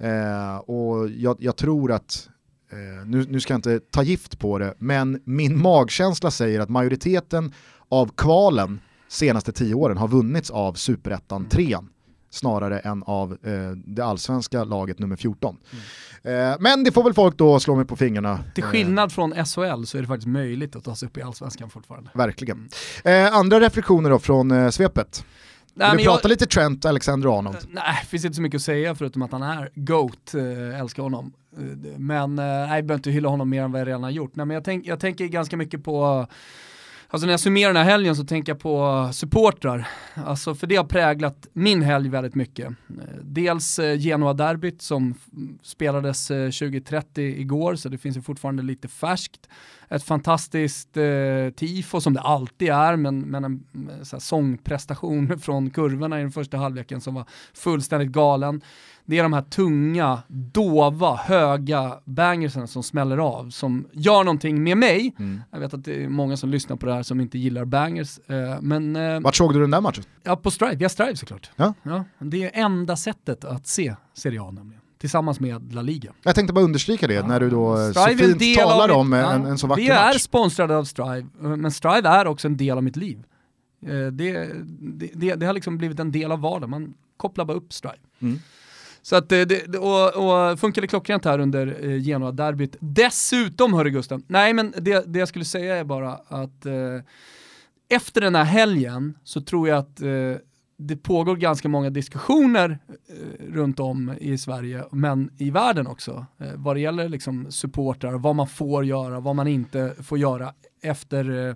Eh, och jag, jag tror att, nu, nu ska jag inte ta gift på det, men min magkänsla säger att majoriteten av kvalen senaste tio åren har vunnits av superettan 3 snarare än av eh, det allsvenska laget nummer 14. Eh, men det får väl folk då slå mig på fingrarna. Till Eh, skillnad från SHL så är det faktiskt möjligt att ta sig upp i allsvenskan fortfarande. verkligen. Eh, andra reflektioner då från eh, svepet? Nej, Vill du prata jag, lite Trent Alexander-Arnold? nej, det finns inte så mycket att säga förutom att han är GOAT, eh, älskar honom. Men eh, nej, jag behöver inte hylla honom mer än vad jag redan har gjort. Nej, men jag, tänk, jag tänker ganska mycket på Alltså när jag summerar den här helgen så tänker jag på supportrar. Alltså för det har präglat min helg väldigt mycket. Eh, dels eh, Genoa-derbyt som spelades 2030 igår, så det finns ju fortfarande lite färskt. Ett fantastiskt eh, tifo som det alltid är, men, men en så här, sångprestation från kurvorna i den första halvleken som var fullständigt galen. Det är de här tunga, dova, höga bangersen som smäller av, som gör någonting med mig. Mm. Jag vet att det är många som lyssnar på det här som inte gillar bangers, eh, men eh, Vart såg du den där matchen? ja, på Strive, via Strive såklart. Ja. det är enda sättet att se Serie A nämligen, tillsammans med La Liga. Jag tänkte bara understryka det när du då eh, så Strive är en fint talar om eh, en, ja, en så vacker Vi är match. sponsrade av Strive, men Strive är också en del av mitt liv. Det, det, det, det har liksom blivit en del av vardagen, man kopplar bara upp Strive. Mm. Så att eh, det, och, och funkade klockrent här under eh, Genoa-derbyt. Dessutom, hörru Gusten, nej men det, det jag skulle säga är bara att eh, efter den här helgen så tror jag att eh, det pågår ganska många diskussioner eh, runt om i Sverige, men i världen också, eh, vad det gäller liksom supportrar, vad man får göra, vad man inte får göra efter eh,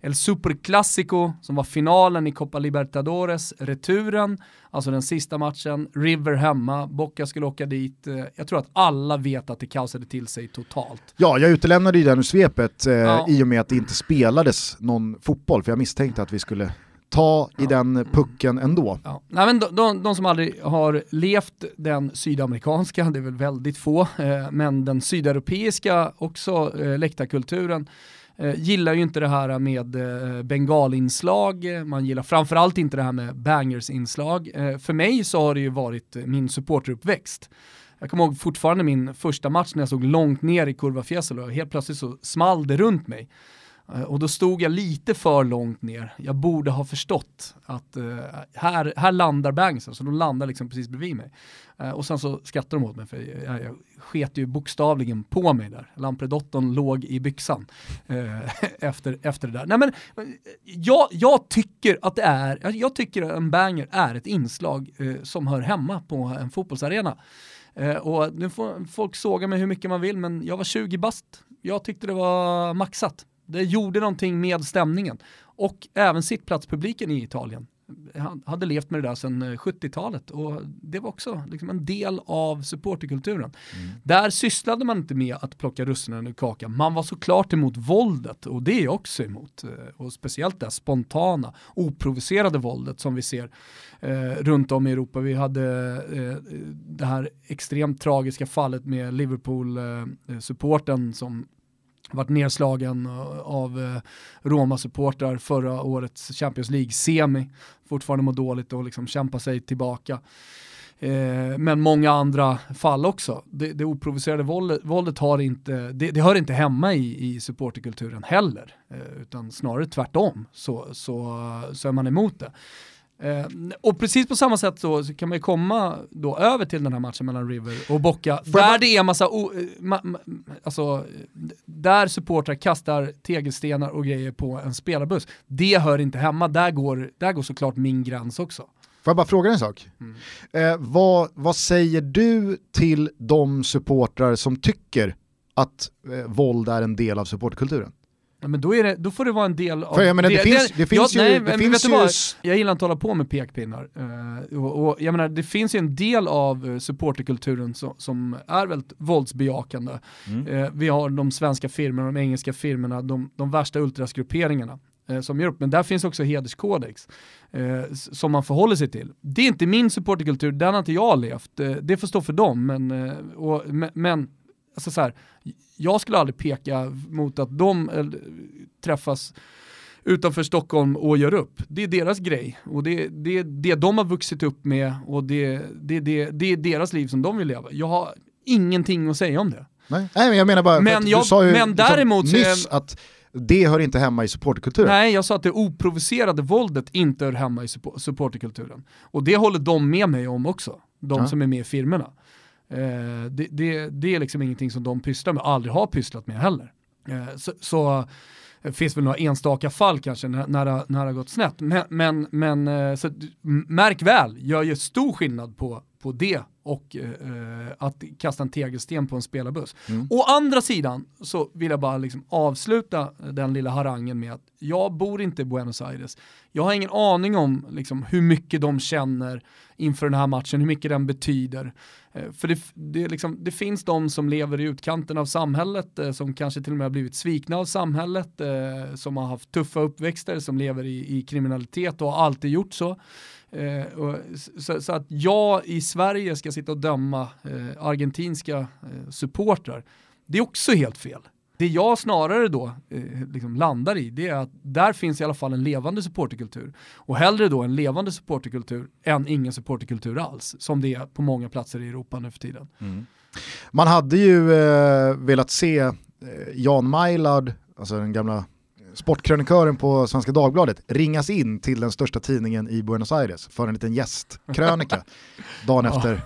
El Superclásico som var finalen i Copa Libertadores, returen, alltså den sista matchen, River hemma, Boca skulle åka dit. Eh, jag tror att alla vet att det kaosade till sig totalt. Ja, jag utelämnade ju den ur svepet eh, Ja. i och med att det inte spelades någon fotboll, för jag misstänkte att vi skulle ta i Ja. den pucken ändå. Ja. Nej, men de, de, de som aldrig har levt den sydamerikanska, det är väl väldigt få, eh, men den sydeuropeiska också, eh, läktarkulturen, eh, gillar ju inte det här med eh, bengalinslag, man gillar framförallt inte det här med bangersinslag. Eh, för mig så har det ju varit min supporteruppväxt. Jag kommer ihåg fortfarande min första match när jag såg långt ner i Kurva Fiesel och helt plötsligt så small det runt mig. Eh, och då stod jag lite för långt ner. Jag borde ha förstått att uh, här, här landar bangsen, så de landar liksom precis bredvid mig. Uh, och sen så skrattade de åt mig för jag, jag sket ju bokstavligen på mig där. Lampredotton låg i byxan uh, efter, efter det där. Nej men, jag, jag tycker att det är, jag tycker att en banger är ett inslag som hör hemma på en fotbollsarena. och nu får folk såga mig hur mycket man vill, men jag var 20 bast. Jag tyckte det var maxat. Det gjorde någonting med stämningen. Och även sittplatspubliken i Italien hade levt med det där sedan 70-talet eh, och det var också liksom en del av supporterkulturen. Mm. Där sysslade man inte med att plocka russinen ur kakan. Man var såklart emot våldet och det är jag också emot. Eh, och speciellt det spontana, oprovocerade våldet som vi ser eh, runt om i Europa. Vi hade eh, det här extremt tragiska fallet med Liverpool-supporten eh, som varit nedslagen eh, av eh, Roma-supportrar förra årets Champions League-semi. Fortfarande mår dåligt och liksom kämpar sig tillbaka. Eh, men många andra fall också. Det, det oprovocerade våldet, våldet har inte, det, det, hör inte hemma i, i supporterkulturen heller. Eh, utan snarare tvärtom så, så, så är man emot det. Eh, och precis på samma sätt så, så, kan man ju komma då över till den här matchen mellan River och Bocca, där det är massa, o, eh, ma, ma, alltså, där supportrar kastar tegelstenar och grejer på en spelarbuss. Det hör inte hemma, där går, där går såklart min gräns också. Får jag bara fråga en sak? Mm. Eh, vad, vad säger du till de supportrar som tycker att eh, våld är en del av supportkulturen? Ja, men då, är det, då får det vara en del av... För jag menar, det, det, finns, det, det finns ja, ju... Nej, det finns ju... Vad, jag gillar inte att hålla på med pekpinnar. Uh, och, och, jag menar, det finns ju en del av uh, supporterkulturen som, som är väldigt våldsbejakande. Mm. Uh, vi har de svenska firmorna, de engelska firmorna, de, de värsta ultrasgrupperingarna som gör upp, men där finns också hederskodex eh, som man förhåller sig till. Det är inte min supporterkultur, den har inte jag levt, eh, det får stå för dem, men, eh, och, men alltså så här, jag skulle aldrig peka mot att de äh, träffas utanför Stockholm och gör upp. Det är deras grej och det är det, det de har vuxit upp med och det, det, det, det är deras liv som de vill leva. Jag har ingenting att säga om det. Nej, Nej men jag menar bara, men jag, du sa ju men liksom däremot liksom nyss att det hör inte hemma i supporterkulturen. Nej, jag sa att det oprovocerade våldet inte hör hemma i supporterkulturen. Och det håller de med mig om också, de ja. som är med i firmerna. Eh, det, det, det, är liksom ingenting som de pysslar med, aldrig har pysslat med heller. Eh, så, så det eh, finns väl några enstaka fall kanske när, när, det, när det har gått snett. Men, men, men eh, så, märk väl, gör stor skillnad på, på det och eh, att kasta en tegelsten på en spelarbuss. Mm. Å andra sidan så vill jag bara liksom avsluta den lilla harangen med att jag bor inte i Buenos Aires. Jag har ingen aning om liksom, hur mycket de känner inför den här matchen, hur mycket den betyder. Eh, för det, det, liksom, det, finns de som lever i utkanten av samhället, eh, som kanske till och med har blivit svikna av samhället, eh, som har haft tuffa uppväxter, som lever i, i kriminalitet och har alltid gjort så. Så, så, att jag i Sverige ska sitta och döma argentinska supportrar, det är också helt fel. Det jag snarare då eh, liksom landar i, det är att där finns i alla fall en levande supporterkultur. Och hellre då en levande supporterkultur än ingen supporterkultur alls, som det är på många platser i Europa nu för tiden. Mm. Man hade ju eh, velat se eh, Jan Mailard, alltså den gamla sportkrönikören på Svenska Dagbladet ringas in till den största tidningen i Buenos Aires för en liten gästkrönika dagen, efter,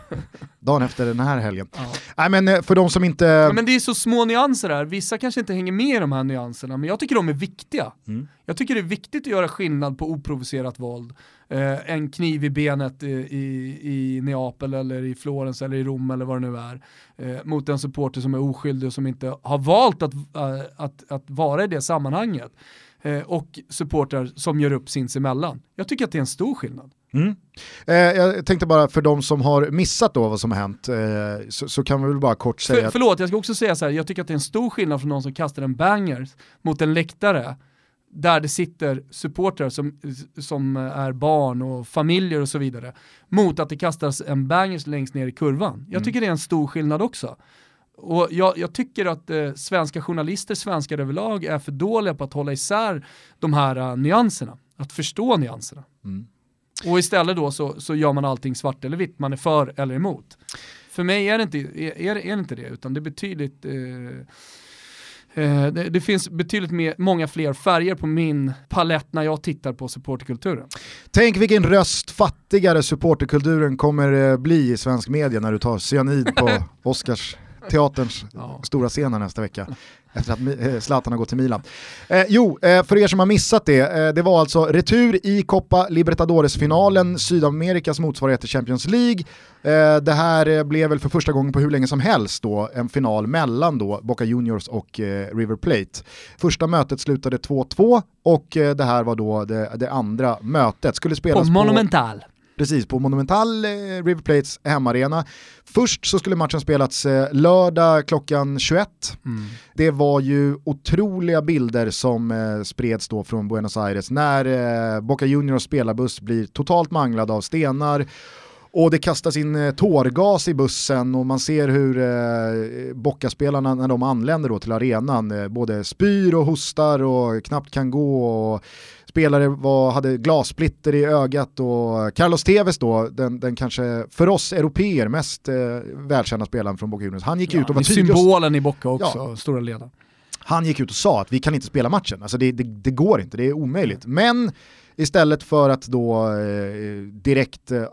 dagen efter den här helgen. Ja. Nej, men eh, för de som inte... Ja, men det är så små nyanser här, vissa kanske inte hänger med i de här nyanserna, men jag tycker de är viktiga. Mm. Jag tycker det är viktigt att göra skillnad på oprovocerat våld. Eh, en kniv i benet i, i, i, Neapel eller i Florens eller i Rom eller vad det nu är. Eh, mot en supporter som är oskyldig och som inte har valt att, äh, att, att vara i det sammanhanget. Eh, och supportrar som gör upp sinsemellan. Jag tycker att det är en stor skillnad. Mm. Eh, jag tänkte bara för de som har missat då vad som har hänt eh, så, så, kan vi väl bara kort säga för. Förlåt, jag ska också säga så här, jag tycker att det är en stor skillnad från någon som kastar en banger mot en läktare där det sitter supportrar som, som är barn och familjer och så vidare, mot att det kastas en bangers längst ner i kurvan. Jag mm. tycker det är en stor skillnad också. Och jag, jag tycker att eh, svenska journalister, svenskar överlag, är för dåliga på att hålla isär de här uh, nyanserna, att förstå nyanserna. Mm. Och istället då så, så gör man allting svart eller vitt, man är för eller emot. För mig är det inte, är, är, det, inte det, utan det är betydligt eh, Eh, det, det, finns betydligt mer, många fler färger på min palett när jag tittar på supporterkulturen. Tänk vilken röst fattigare supporterkulturen kommer eh, bli i svensk media när du tar cyanid på Oscars teaterns ja. stora scenen nästa vecka efter att eh, Zlatan har gått till Milan. Eh, jo, eh, för er som har missat det, eh, det var alltså retur i Copa Libertadores-finalen, Sydamerikas motsvarighet till Champions League. Eh, det här eh, blev väl för första gången på hur länge som helst då en final mellan då Boca Juniors och River Plate. Första mötet slutade 2-2 och det här var då det, det andra mötet. Skulle spelas på Monumental. Precis, på Monumental eh, River Plates hemmaarena. Först så skulle matchen spelats eh, lördag klockan 21. Mm. Det var ju otroliga bilder som eh, spreds då från Buenos Aires när eh, Boca Juniors spelarbuss blir totalt manglad av stenar och det kastas in tårgas i bussen och man ser hur eh, Bocka-spelarna när de anländer då till arenan eh, både spyr och hostar och knappt kan gå. Och spelare var, hade glassplitter i ögat och Carlos Tevez då, den, den kanske för oss europeer mest eh, välkända spelaren från Boca Juniors, han gick ja, ut och var tydlig. Symbolen i Boca också, ja. stora ledaren. Han gick ut och sa att vi kan inte spela matchen, alltså det, det, det går inte, det är omöjligt. Men Istället för att då eh, direkt eh,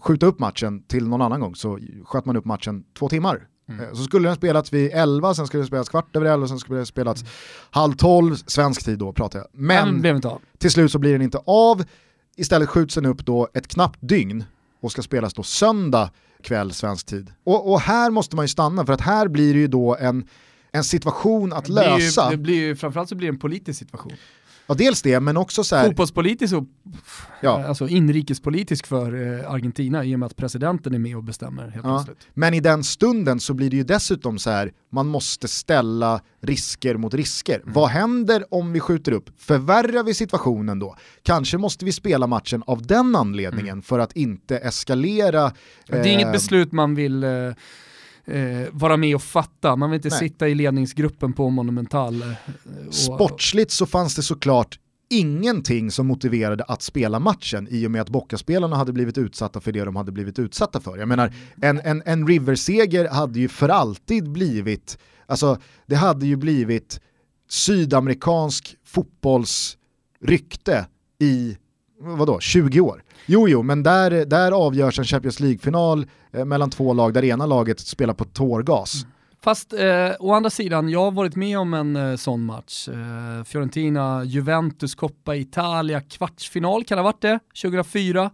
skjuta upp matchen till någon annan gång så sköt man upp matchen två timmar. Mm. Eh, så skulle den spelats vid 11, sen skulle den spelas kvart över 11, sen skulle den spelats mm. halv 12, svensk tid då pratar jag. Men blev inte av. till slut så blir den inte av. Istället skjuts den upp då ett knappt dygn och ska spelas då söndag kväll svensk tid. Och, och här måste man ju stanna för att här blir det ju då en, en situation att det lösa. Ju, det blir ju, framförallt så blir det en politisk situation. Ja dels det, men också så här... Fotbollspolitiskt och ja. alltså inrikespolitisk för eh, Argentina i och med att presidenten är med och bestämmer helt ja. plötsligt. Men i den stunden så blir det ju dessutom så här, man måste ställa risker mot risker. Mm. Vad händer om vi skjuter upp? Förvärrar vi situationen då? Kanske måste vi spela matchen av den anledningen mm. för att inte eskalera. Det är inget eh, beslut man vill eh, eh, vara med och fatta. Man vill inte Nej. sitta i ledningsgruppen på Monumental. Eh, och, Sportsligt så fanns det såklart ingenting som motiverade att spela matchen i och med att Bockaspelarna hade blivit utsatta för det de hade blivit utsatta för. Jag menar, en, en, en River-seger hade ju för alltid blivit, alltså det hade ju blivit sydamerikansk fotbollsrykte i vadå, 20 år. Jo, jo, men där, där avgörs en Champions League-final eh, mellan två lag där ena laget spelar på tårgas. Mm. Fast eh, å andra sidan, jag har varit med om en eh, sån match. Eh, Fiorentina, Juventus, Coppa Italia, kvartsfinal kan det ha varit det, 2004.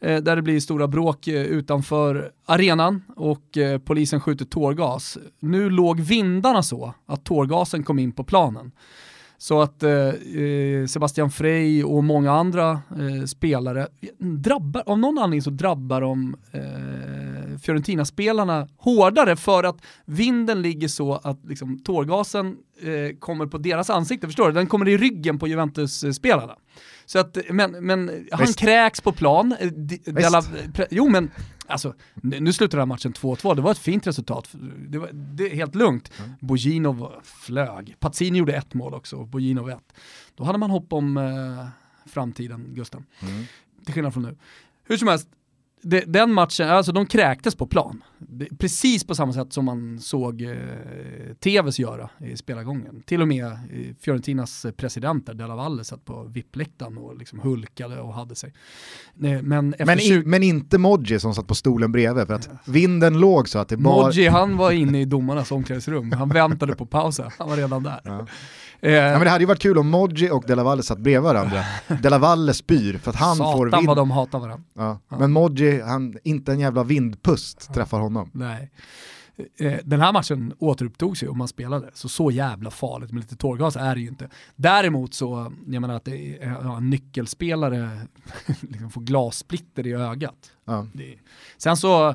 Eh, där det blir stora bråk eh, utanför arenan och eh, polisen skjuter tårgas. Nu låg vindarna så att tårgasen kom in på planen. Så att eh, eh, Sebastian Frey och många andra eh, spelare drabbar, av någon anledning så drabbar de eh, Fiorentina-spelarna hårdare för att vinden ligger så att liksom, tårgasen eh, kommer på deras ansikte, förstår du? Den kommer i ryggen på Juventus-spelarna. Så att, men, men han kräks på plan. Eh, Della, jo men, alltså, nu slutar den här matchen 2-2, det var ett fint resultat. Det var det är helt lugnt. Mm. Bojinov flög. Pazzini gjorde ett mål också, Bojinov ett. Då hade man hopp om eh, framtiden, Gusten. Mm. Till skillnad från nu. Hur som helst, den matchen, alltså de kräktes på plan. Precis på samma sätt som man såg eh, TVs göra i spelargången. Till och med eh, Fiorentinas presidenter, Della Valle, satt på vippläktaren och liksom hulkade och hade sig. Men, men, 20... men, inte Modji som satt på stolen bredvid för att vinden låg så att det bara... Modji han var inne i domarnas omklädningsrum, han väntade på pausen, han var redan där. Ja. Eh, ja, men det hade ju varit kul om Modji och Della Valle satt bredvid varandra. Della Valle spyr för att han Satan får vind. vad de hatar varandra. Ja. Ja. Men Modji, han, inte en jävla vindpust träffar honom. Nej. Eh, den här matchen återupptogs ju och man spelade, så så jävla farligt med lite tårgas är det ju inte. Däremot så, jag menar att det är, ja, en nyckelspelare liksom får glassplitter i ögat. Det, sen så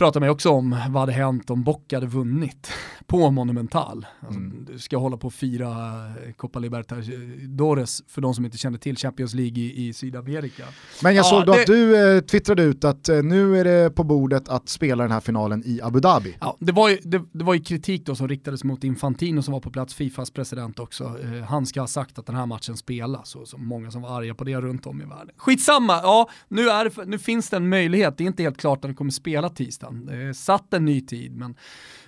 pratar man också om vad hade hänt om Boca hade vunnit på Monumental. Alltså, mm. Du ska hålla på och fira eh, Copa Libertadores för de som inte känner till Champions League i, i Sydamerika. Men jag ja, såg då det... att du eh, twittrade ut att eh, nu är det på bordet att spela den här finalen i Abu Dhabi. Ja, det var ju, det, det var ju kritik då som riktades mot Infantino som var på plats, Fifas president också. Eh, han ska ha sagt att den här matchen spelas och så många som var arga på det runt om i världen. Skitsamma, ja nu, är nu finns det en möjlighet, det är inte helt klart att den kommer spela tisdagen. Det är satt en ny tid men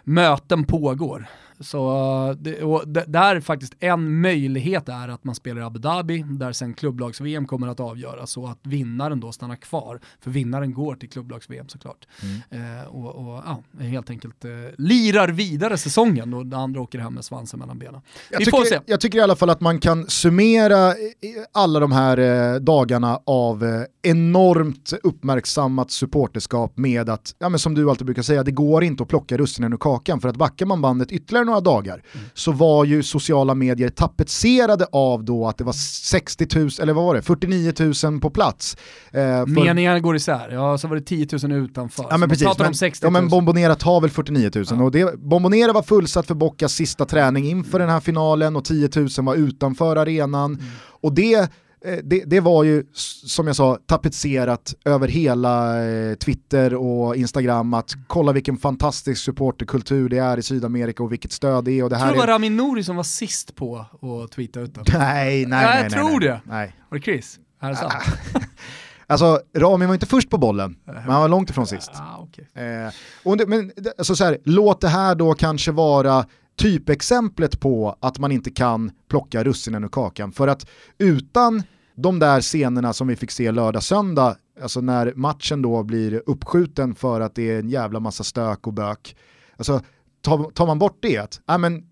möten pågår. Så det, och där faktiskt en möjlighet är att man spelar i Abu Dhabi, där sen klubblags-VM kommer att avgöras, så att vinnaren då stannar kvar. För vinnaren går till klubblags-VM såklart. Mm. Eh, och, och ja, helt enkelt eh, lirar vidare säsongen och det andra åker hem med svansen mellan benen. Jag Vi tycker, får se. Jag tycker i alla fall att man kan summera alla de här eh, dagarna av eh, enormt uppmärksammat supporterskap med att, ja, men som du alltid brukar säga, det går inte att plocka russinen ur kakan för att backar man bandet ytterligare några dagar mm. så var ju sociala medier tapetserade av då att det var 60 000, eller vad var det, 49 000 på plats. Eh, för... Meningarna går isär, ja så var det 10 000 utanför. Ja men precis, men, 60 000. ja, men Bombonera tar väl 49 000 ja. och det, Bombonera var fullsatt för Bockas sista träning inför den här finalen och 10 000 var utanför arenan. Mm. Och det det, det, var ju, som jag sa, tapetserat över hela eh, Twitter och Instagram att kolla vilken fantastisk supporterkultur det är i Sydamerika och vilket stöd det är. Och det här jag tror det var Ramin Nouri som var sist på att tweeta ut den. Nej, nej, nej. Jag tror nej, det. Nej. Var det Chris? Är det sant? Alltså, Ramin var inte först på bollen, men han var långt ifrån sist. Ah, okay. eh, och det, men, alltså så här, låt det här då kanske vara typexemplet på att man inte kan plocka russinen ur kakan. För att utan de där scenerna som vi fick se lördag-söndag, alltså när matchen då blir uppskjuten för att det är en jävla massa stök och bök. Alltså, tar, man bort det, att, äh, men,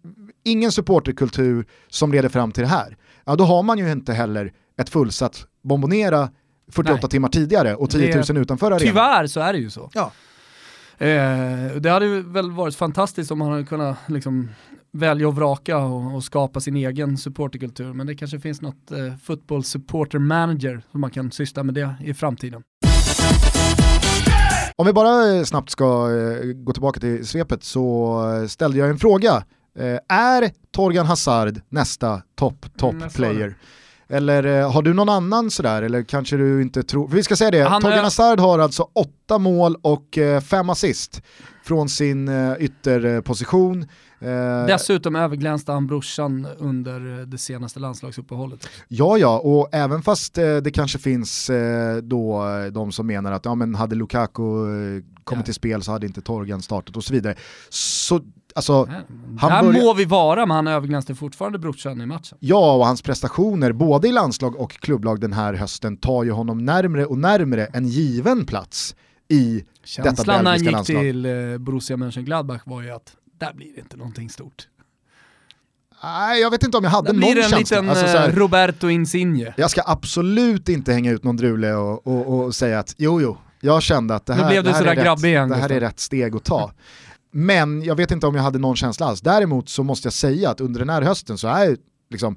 ingen supporterkultur som leder fram till det här, ja, då har man ju inte heller ett fullsatt bombonera 48 Nej. timmar tidigare och 10 000 det, utanför arenan. Tyvärr så är det ju så. Ja. Eh, det hade väl varit fantastiskt om man hade kunnat liksom, välja och vraka och, och, skapa sin egen supporterkultur. Men det kanske finns något eh, football supporter manager som man kan syssla med det i framtiden. Om vi bara eh, snabbt ska eh, gå tillbaka till svepet så eh, ställde jag en fråga. Är Torgan Hazard nästa top top mm, player? Eller eh, har du någon annan sådär, eller kanske du inte tror, vi ska säga det, Han, Torgan Hazard har alltså åtta mål och eh, fem assist från sin eh, ytterposition. Eh, Dessutom överglänste han brorsan under det senaste landslagsuppehållet. Ja, ja, och även fast eh, det kanske finns eh, då de som menar att ja, men hade Lukaku kommit ja. till spel så hade inte Torgan startat och så vidare. Så Alltså, han Där må vi vara, men han överglänste fortfarande brorsan i matchen. Ja, och hans prestationer både i landslag och klubblag den här hösten tar ju honom närmre och närmre en given plats i Känslan detta belgiska landslag. Känslan när han gick till Borussia Mönchengladbach var ju att där blir det inte någonting stort. Nej, jag vet inte om jag hade någon känsla. Det blir en liten alltså, här, eh, Roberto Insigne. Jag ska absolut inte hänga ut någon drule och, och, och säga att jo, jo, jag kände att det här, det här, är, rätt, igen, det här är rätt steg att ta. Men jag vet inte om jag hade någon känsla alls. Däremot så måste jag säga att under den här hösten så är liksom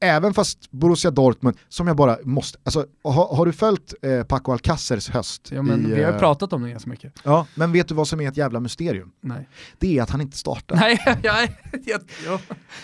även fast Borussia Dortmund, som jag bara måste, alltså har, har du följt eh, Paco Alcacers höst? Ja men i, vi har ju eh, pratat om det ganska mycket. Ja, men vet du vad som är ett jävla mysterium? Nej. Det är att han inte startar. Nej, jag, jag, jag,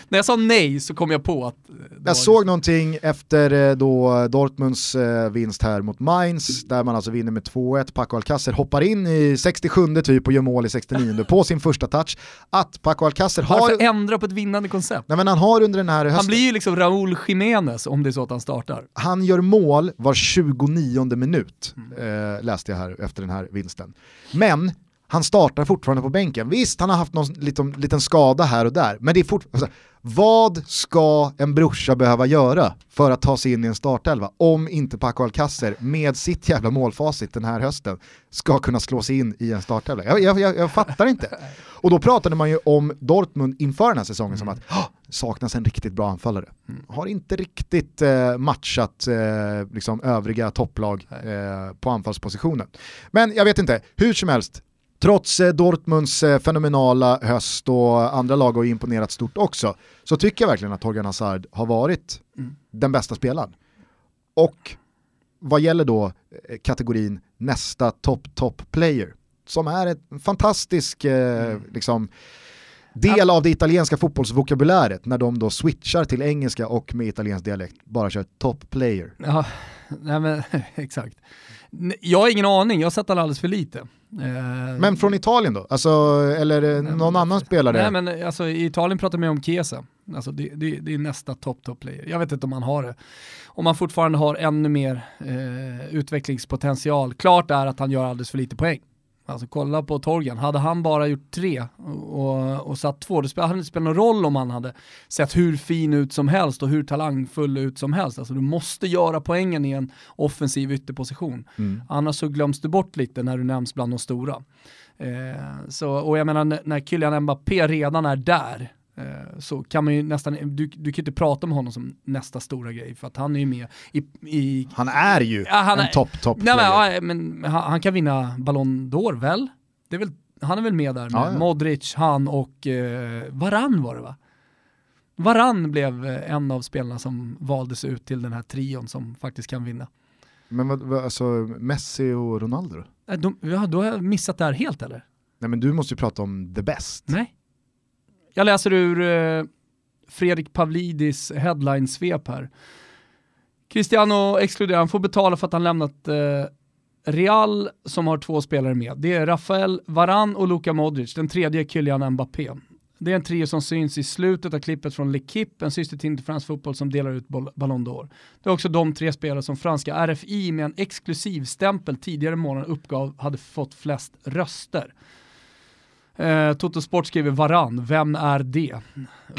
när jag sa nej så kom jag på att... Jag såg någonting efter eh, då Dortmunds eh, vinst här mot Mainz, där man alltså vinner med 2-1, Paco Alcacer hoppar in i 67 typ och gör mål i 69 på sin första touch. Att Paco Alcacer har... Varför ändra på ett vinnande koncept? Nej men han har under den här hösten... Han blir ju liksom Raúl Raúl Jiménez om det är så att han startar. Han gör mål var 29 minut, mm. eh, läste jag här efter den här vinsten. Men han startar fortfarande på bänken. Visst, han har haft någon liten, liten skada här och där, men det är fortfarande... Alltså, vad ska en brorsa behöva göra för att ta sig in i en startelva om inte Paco Alcacer med sitt jävla målfacit den här hösten ska kunna slå sig in i en startelva? Jag, jag, jag, jag fattar inte. Och då pratade man ju om Dortmund inför den här säsongen mm. som att saknas en riktigt bra anfallare. Mm. Har inte riktigt eh, matchat eh, liksom övriga topplag eh, på anfallspositionen. Men jag vet inte, hur som helst, Trots eh, Dortmunds eh, fenomenala höst och andra lag har imponerat stort också, så tycker jag verkligen att Torgan Hazard har varit mm. den bästa spelaren. Och vad gäller då eh, kategorin nästa top top player, som är en fantastisk mm. liksom, del av det italienska fotbollsvokabuläret när de då switchar till engelska och med italiensk dialekt bara kör top player. Ja, nej men exakt. Jag har ingen aning, jag har sett alldeles för lite. Eh, men från Italien då? Alltså, eller någon annan spelare? Nej men alltså, i Italien pratar man om Chiesa. Alltså, det, det, det är nästa top top player. Jag vet inte om man har det. Om man fortfarande har ännu mer eh, utvecklingspotential. Klart är att han gör alldeles för lite poäng. Alltså kolla på Torgan, hade han bara gjort tre och, och satt två, det hade inte spelat någon roll om han hade sett hur fin ut som helst och hur talangfull ut som helst. Alltså du måste göra poängen i en offensiv ytterposition. Mm. Annars så glöms du bort lite när du nämns bland de stora. Eh, så, och jag menar när Kylian Mbappé redan är där, så kan man ju nästan, du, du kan inte prata om honom som nästa stora grej för att han är ju med i... i han är ju ja, han en topp, topp nej, men, ja, men han, han, kan vinna Ballon d'Or väl? Det är väl? Han är väl med där med ja. Modric, han och eh, Varann var det va? Varann blev eh, en av spelarna som valdes ut till den här trion som faktiskt kan vinna. Men vad, alltså Messi och Ronaldo då? De, ja, då har jag missat det här helt eller? Nej men du måste ju prata om the best. Nej. Jag läser ur eh, Fredrik Pavlidis headline-svep här. Cristiano exkluderar, han får betala för att han lämnat eh, Real som har två spelare med. Det är Rafael Varan och Luka Modric, den tredje är Kylian Mbappé. Det är en trio som syns i slutet av klippet från L'Equipe, en syster till fransk fotboll som delar ut Ballon d'Or. Det är också de tre spelare som franska RFI med en exklusiv stämpel tidigare i månaden uppgav hade fått flest röster. Eh, Toto Sport skriver Varann, vem är det?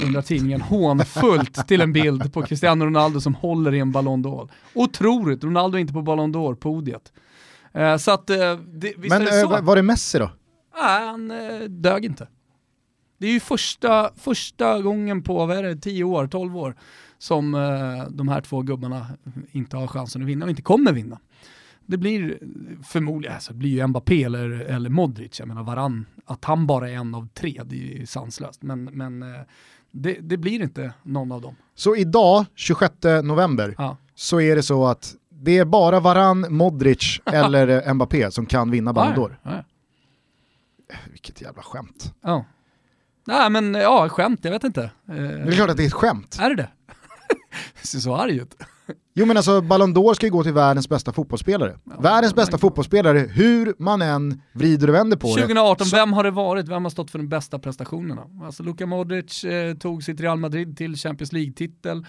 Undrar tidningen hånfullt till en bild på Cristiano Ronaldo som håller i en Ballon d'Or. Otroligt, Ronaldo är inte på Ballon d'Or-podiet. Eh, så att, eh, det, visst Men är det så? Eh, var det Messi då? Nej, han eh, dög inte. Det är ju första, första gången på, vad är det, 10 år, 12 år som eh, de här två gubbarna inte har chansen att vinna och inte kommer vinna det blir förmodligen, alltså, det blir ju Mbappé eller, eller Modric, jag menar varann, att han bara är en av tre, det är ju sanslöst. Men, men eh, det, det blir inte någon av dem. Så idag, 26 november, ja. så är det så att det är bara Varann, Modric eller Mbappé som kan vinna Ballon d'Or. Ja. Vilket jävla skämt. Ja. Nej men ja, skämt, jag vet inte. Det är klart att det är ett skämt. Är det det? det ser så arg ut. Jo men alltså Ballon d'Or ska ju gå till världens bästa fotbollsspelare. Ja, världens bästa fotbollsspelare, hur man än vrider och vänder på 2018, det. 2018, vem har det varit? Vem har stått för de bästa prestationerna? Alltså Luka Modric eh, tog sitt Real Madrid till Champions League-titel,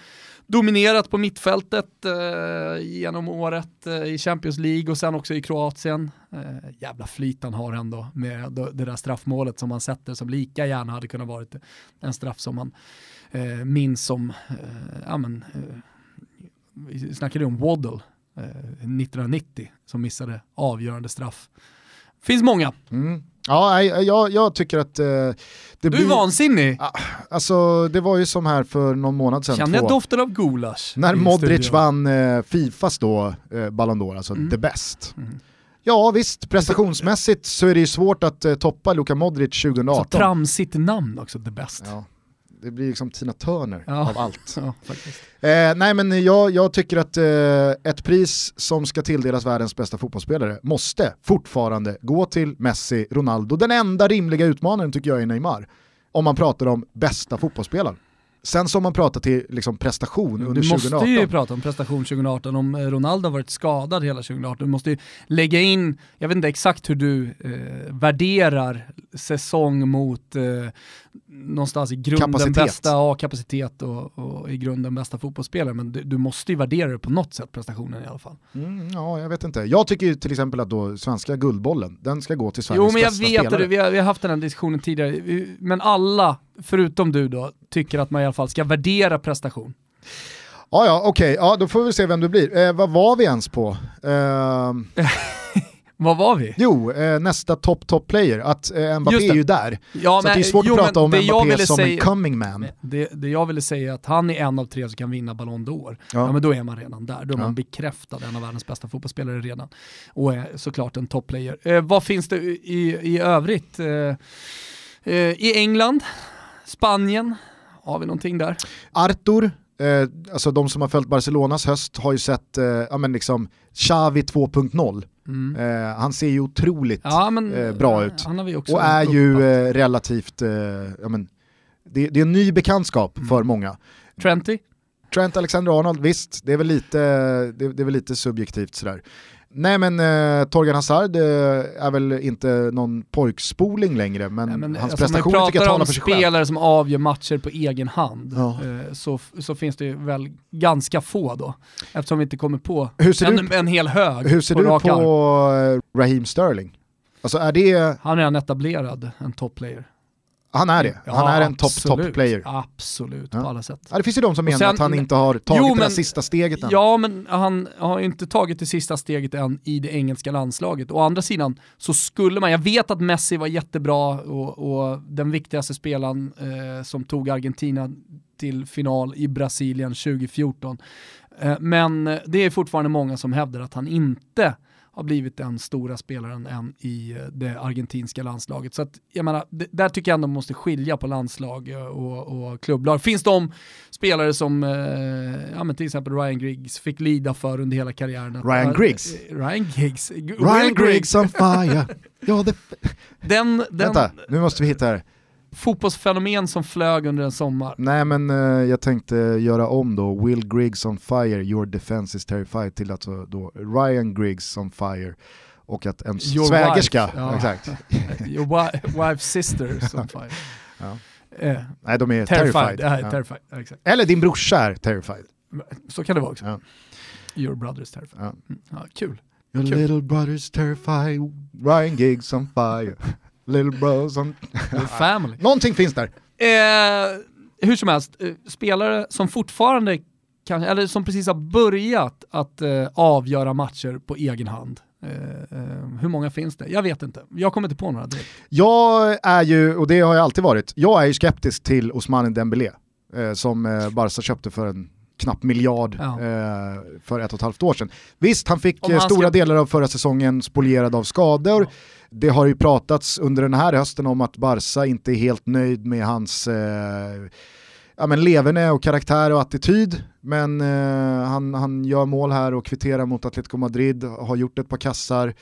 dominerat på mittfältet eh, genom året eh, i Champions League och sen också i Kroatien. Eh, jävla flyt han har ändå med det där straffmålet som han sätter som lika gärna hade kunnat varit en straff som man eh, minns som, eh, ja men, vi snackade om Waddle eh, 1990 som missade avgörande straff. Finns många. Mm. Ja, jag, jag, tycker att eh, det Du blir... är vansinnig! Alltså det var ju som här för någon månad sedan. Känner jag doften av gulasch? När Modric studion. vann eh, Fifas då, eh, Ballon d'Or, alltså mm. the best. Mm. Ja visst, prestationsmässigt så är det ju svårt att eh, toppa Luka Modric 2018. Så tramsigt namn också, the best. Ja det blir liksom Tina Turner ja. av allt. Ja, eh, nej men jag, jag tycker att eh, ett pris som ska tilldelas världens bästa fotbollsspelare måste fortfarande gå till Messi, Ronaldo. Den enda rimliga utmanaren tycker jag är Neymar. Om man pratar om bästa fotbollsspelaren. Sen som man pratar till liksom prestation under 2018. Du måste ju prata om prestation 2018, om Ronaldo har varit skadad hela 2018. Du måste ju lägga in, jag vet inte exakt hur du eh, värderar säsong mot eh, någonstans i grunden kapacitet. bästa ja, kapacitet och, och, i grunden bästa fotbollsspelare, men du, du, måste ju värdera det på något sätt, prestationen i alla fall. Mm, ja, jag vet inte. Jag tycker ju till exempel att då svenska guldbollen, den ska gå till Sveriges bästa spelare. Jo, men jag vet det, vi har, vi har haft den här diskussionen tidigare, men alla, förutom du då, tycker att man i alla fall ska värdera prestation. Ja, ja, okej, okay. ja, då får vi se vem det blir. Eh, vad var vi ens på? Eh... Vad var vi? Jo, eh, nästa top top player, att eh, Mbappé är ju där. Ja, så men, det är svårt jo, att prata om Mbappé som säga, en coming man. Det, det, jag ville säga är att han är en av tre som kan vinna Ballon d'Or. Ja. ja. men då är man redan där, då är ja. man bekräftad en av världens bästa fotbollsspelare redan. Och är såklart en top player. Eh, vad finns det i, i övrigt? Eh, eh, I England, Spanien, har vi någonting där? Artur, eh, alltså de som har följt Barcelonas höst har ju sett eh, ja, men liksom Xavi 2.0. Mm. Eh, han ser ju otroligt ja, men, eh, bra ut. och är ju eh, relativt, eh, ja, men, det, det, är en ny bekantskap mm. för många. Trenty? Trent Alexander-Arnold, visst, det är väl lite, det, det är väl lite subjektivt sådär. Nej men eh, Torgan Hazard eh, är väl inte någon pojkspoling längre men, Nej, men hans alltså, prestationer tycker jag talar för sig själv. spelare som avgör matcher på egen hand ja. eh, så, så finns det väl ganska få då. Eftersom vi inte kommer på en, en hel hög Hur ser på du på arm. Eh, Raheem Sterling? Alltså är det... Han är redan etablerad, en topplayer. Han är det. Han Ja, är en top absolut. top player. Absolut, Ja. på alla sätt. Ja, det finns ju de som menar sen- att han inte har tagit Jo, det men- sista steget än. Ja, men han har ju inte tagit det sista steget än i det engelska landslaget. Å andra sidan så skulle man, jag vet att Messi var jättebra och, och den viktigaste spelaren eh, som tog Argentina till final i Brasilien 2014. Eh, men det är fortfarande många som hävdar att han inte har blivit den stora spelaren än i eh, det argentinska landslaget. Så att, jag menar, det, där tycker jag ändå man måste skilja på landslag eh, och, och klubblag. Finns de spelare som, eh, ja men till exempel Ryan Griggs fick lida för under hela karriären. Ryan Griggs? eh, Ryan Griggs. Ryan Griggs on fire. ja, det... Den, den Vänta, nu måste vi hitta här. Fotbollsfenomen som flög under en sommar. Nej men eh, jag tänkte göra om då, Will Griggs on fire, your defense is terrified till alltså då Ryan Griggs on fire och att en Your svägerska, wife, ja. exakt. Your wi- wife's sister som fire. Ja. Eh, Nej de är terrified, terrified. Ja, terrified. Exakt. Eller din brorsa är terrified. Så kan det vara också. Your brother is terrified. Mm. Kul. Your Kul. little brother's terrified, Ryan Giggs on fire. Little bros. Your family. Någonting finns där. Eh, hur som helst, eh, spelare som fortfarande kan, eller som precis har börjat att eh, avgöra matcher på egen hand. Eh, eh, hur många finns det? Jag vet inte. Jag kommer inte på några direkt. Jag är ju, och det har jag alltid varit, jag är ju skeptisk till Ousmane Dembélé eh, som eh, Barca köpte för en knapp miljard Ja. eh, för ett och ett halvt år sedan. Visst, han fick Om eh, han stora ska- delar av förra säsongen spolierad av skador. Ja. Det har ju pratats under den här hösten om att Barca inte är helt nöjd med hans eh, ja, men leverne och karaktär och attityd. Men eh, han, han gör mål här och kvitterar mot Atletico Madrid, har gjort ett par kassar.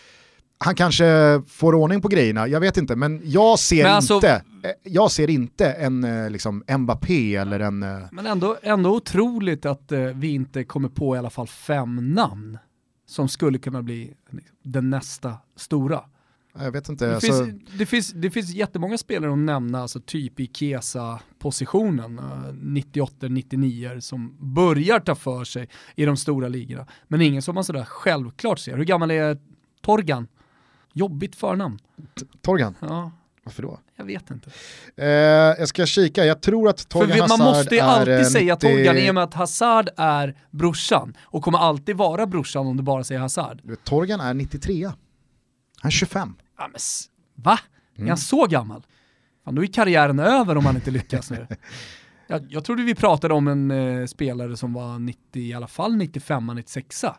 Han kanske får ordning på grejerna, jag vet inte, men jag ser, Men alltså- inte, eh, jag ser inte en eh, liksom, Mbappé eller en... eh, Men ändå, ändå otroligt att vi inte kommer på i alla fall fem namn som skulle kunna bli liksom, den nästa stora. Jag vet inte. Det, Alltså, finns, det, finns, det finns jättemånga spelare att nämna, alltså typ i Kesa-positionen, eh, 98-99 som börjar ta för sig i de stora ligorna. Men ingen som man sådär självklart ser. Hur gammal är Torgan? Jobbigt förnamn. Torgan, Ja, varför då? jag vet inte. Eh, jag ska kika, jag tror att Torgan vi, man Hazard måste ju är, alltid eh, säga 90 Torgan i och med att Hazard är brorsan och kommer alltid vara brorsan om du bara säger Hazard. Vet, Torgan är 93. Han är 25. Ja, men, va? Är Mm. han så gammal? Fan, då är karriären över om han inte lyckas nu. Jag, jag trodde vi pratade om en eh, spelare som var 90, i alla fall 95-96.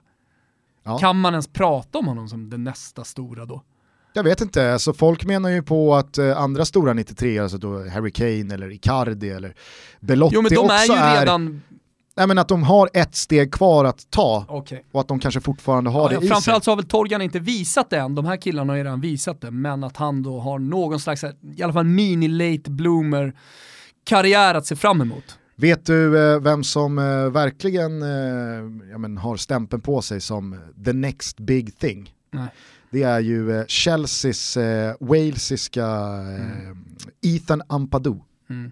Ja. Kan man ens prata om honom som den nästa stora då? Jag vet inte, alltså folk menar ju på att eh, andra stora 93, alltså då Harry Kane eller Icardi eller Belotti Jo men de också är ju redan, Nej men att de har ett steg kvar att ta okej. och att de kanske fortfarande har det Ja, i sig. framförallt så har väl Torgan inte visat det än, de här killarna har ju redan visat det, men att han då har någon slags, i alla fall mini-late bloomer karriär att se fram emot. Vet du eh, vem som eh, verkligen eh, ja, men, har stämpeln på sig som the next big thing? Nej. Det är ju eh, Chelseas eh, walesiska eh, Ethan Ampadu. Mm.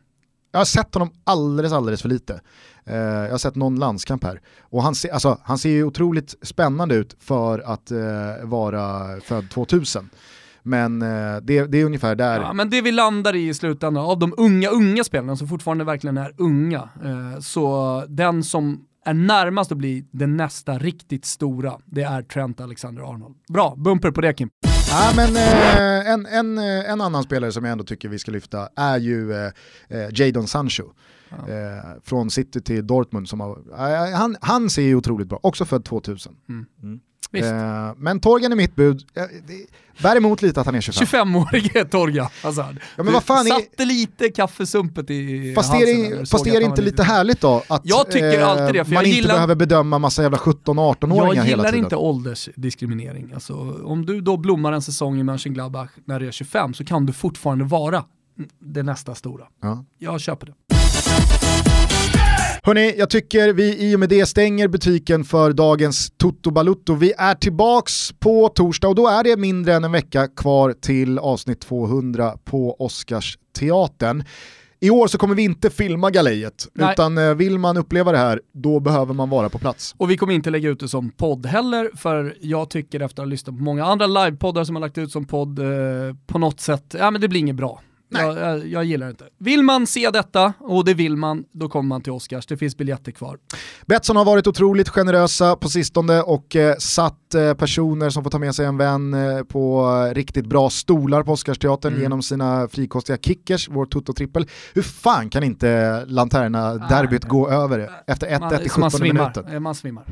Jag har sett honom alldeles, alldeles för lite. Eh, jag har sett någon landskamp här. Och han, ser, alltså, han ser ju otroligt spännande ut för att eh, vara född 2000. Men eh, det, det är ungefär där. Ja, men det vi landar i i slutändan, av de unga, unga spelarna som fortfarande verkligen är unga, så den som är närmast att bli den nästa riktigt stora, det är Trent Alexander-Arnold. Bra, bumper på det Kim. Ja, men, eh, en, en, eh, en annan spelare som jag ändå tycker vi ska lyfta är ju eh, eh, Jadon Sancho. Ja. Eh, från City till Dortmund. Som har, han, han ser ju otroligt bra, också född 2000. Visst. Eh, men Torgan är mitt bud, eh, bär emot lite att han är 25. 25-årige Torgan Hazard. Ja, men vad fan du är- satte lite kaffesumpet i Fast är det, fast är det inte lite härligt då att eh, Jag tycker alltid det, för man jag inte gillar- behöver bedöma massa jävla 17-18-åringar Jag hela gillar tiden? inte åldersdiskriminering. Alltså, om du då blommar en säsong i Mönchengladbach när du är 25 så kan du fortfarande vara det nästa stora. Ja. Jag köper det. Hörni, jag tycker vi i och med det stänger butiken för dagens Toto Balutto. Vi är tillbaks på torsdag och då är det mindre än en vecka kvar till avsnitt 200 på Oscarsteatern. I år så kommer vi inte filma galejet, Nej. utan eh, vill man uppleva det här, då behöver man vara på plats. Och vi kommer inte lägga ut det som podd heller, för jag tycker efter att ha lyssnat på många andra livepoddar som har lagt ut som podd, eh, på något sätt, ja men det blir inget bra. Jag, jag, jag gillar inte. Vill man se detta, och det vill man, då kommer man till Oscars. Det finns biljetter kvar. Betsson har varit otroligt generösa på sistone och eh, satt eh, personer som får ta med sig en vän eh, på eh, riktigt bra stolar på Oscarsteatern Mm. genom sina frikostiga kickers, vår Toto-trippel. Hur fan kan inte Lanterna-derbyt gå över efter 1-1 Man, i så man 17 svimmar. minuten? Eh, Man svimmar.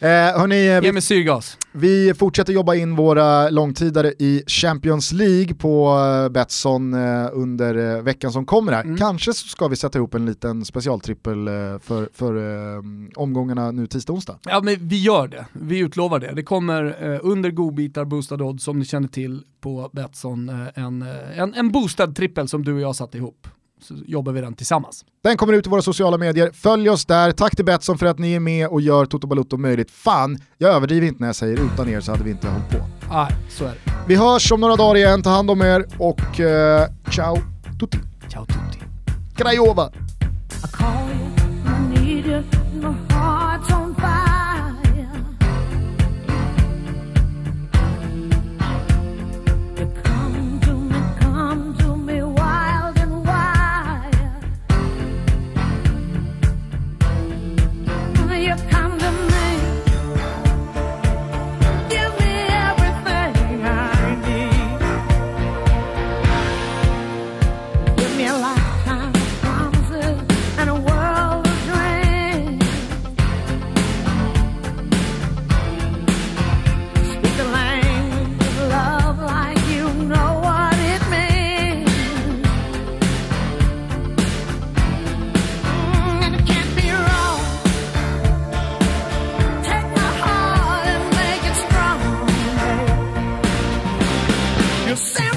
Eh, hörni, eh, Ge vi, mig syrgas. vi fortsätter jobba in våra långtidare i Champions League på eh, Betsson under eh, veckan som kommer här. Mm. Kanske så ska vi sätta ihop en liten specialtrippel eh, för, för eh, omgångarna nu tisdag-onsdag. Ja men vi gör det, vi utlovar det. Det kommer under godbitar boostad odds som ni känner till på Betsson en, en, en boostad trippel som du och jag satt ihop. Så jobbar vi den tillsammans. Den kommer ut i våra sociala medier. Följ oss där. Tack till Betsson för att ni är med och gör Toto Balutto möjligt. Fan, jag överdriver inte när jag säger utan er så hade vi inte hållit på. Nej, så är det. Vi hörs om några dagar igen. Ta hand om er och eh, ciao tutti. Ciao tutti. Krajova! You say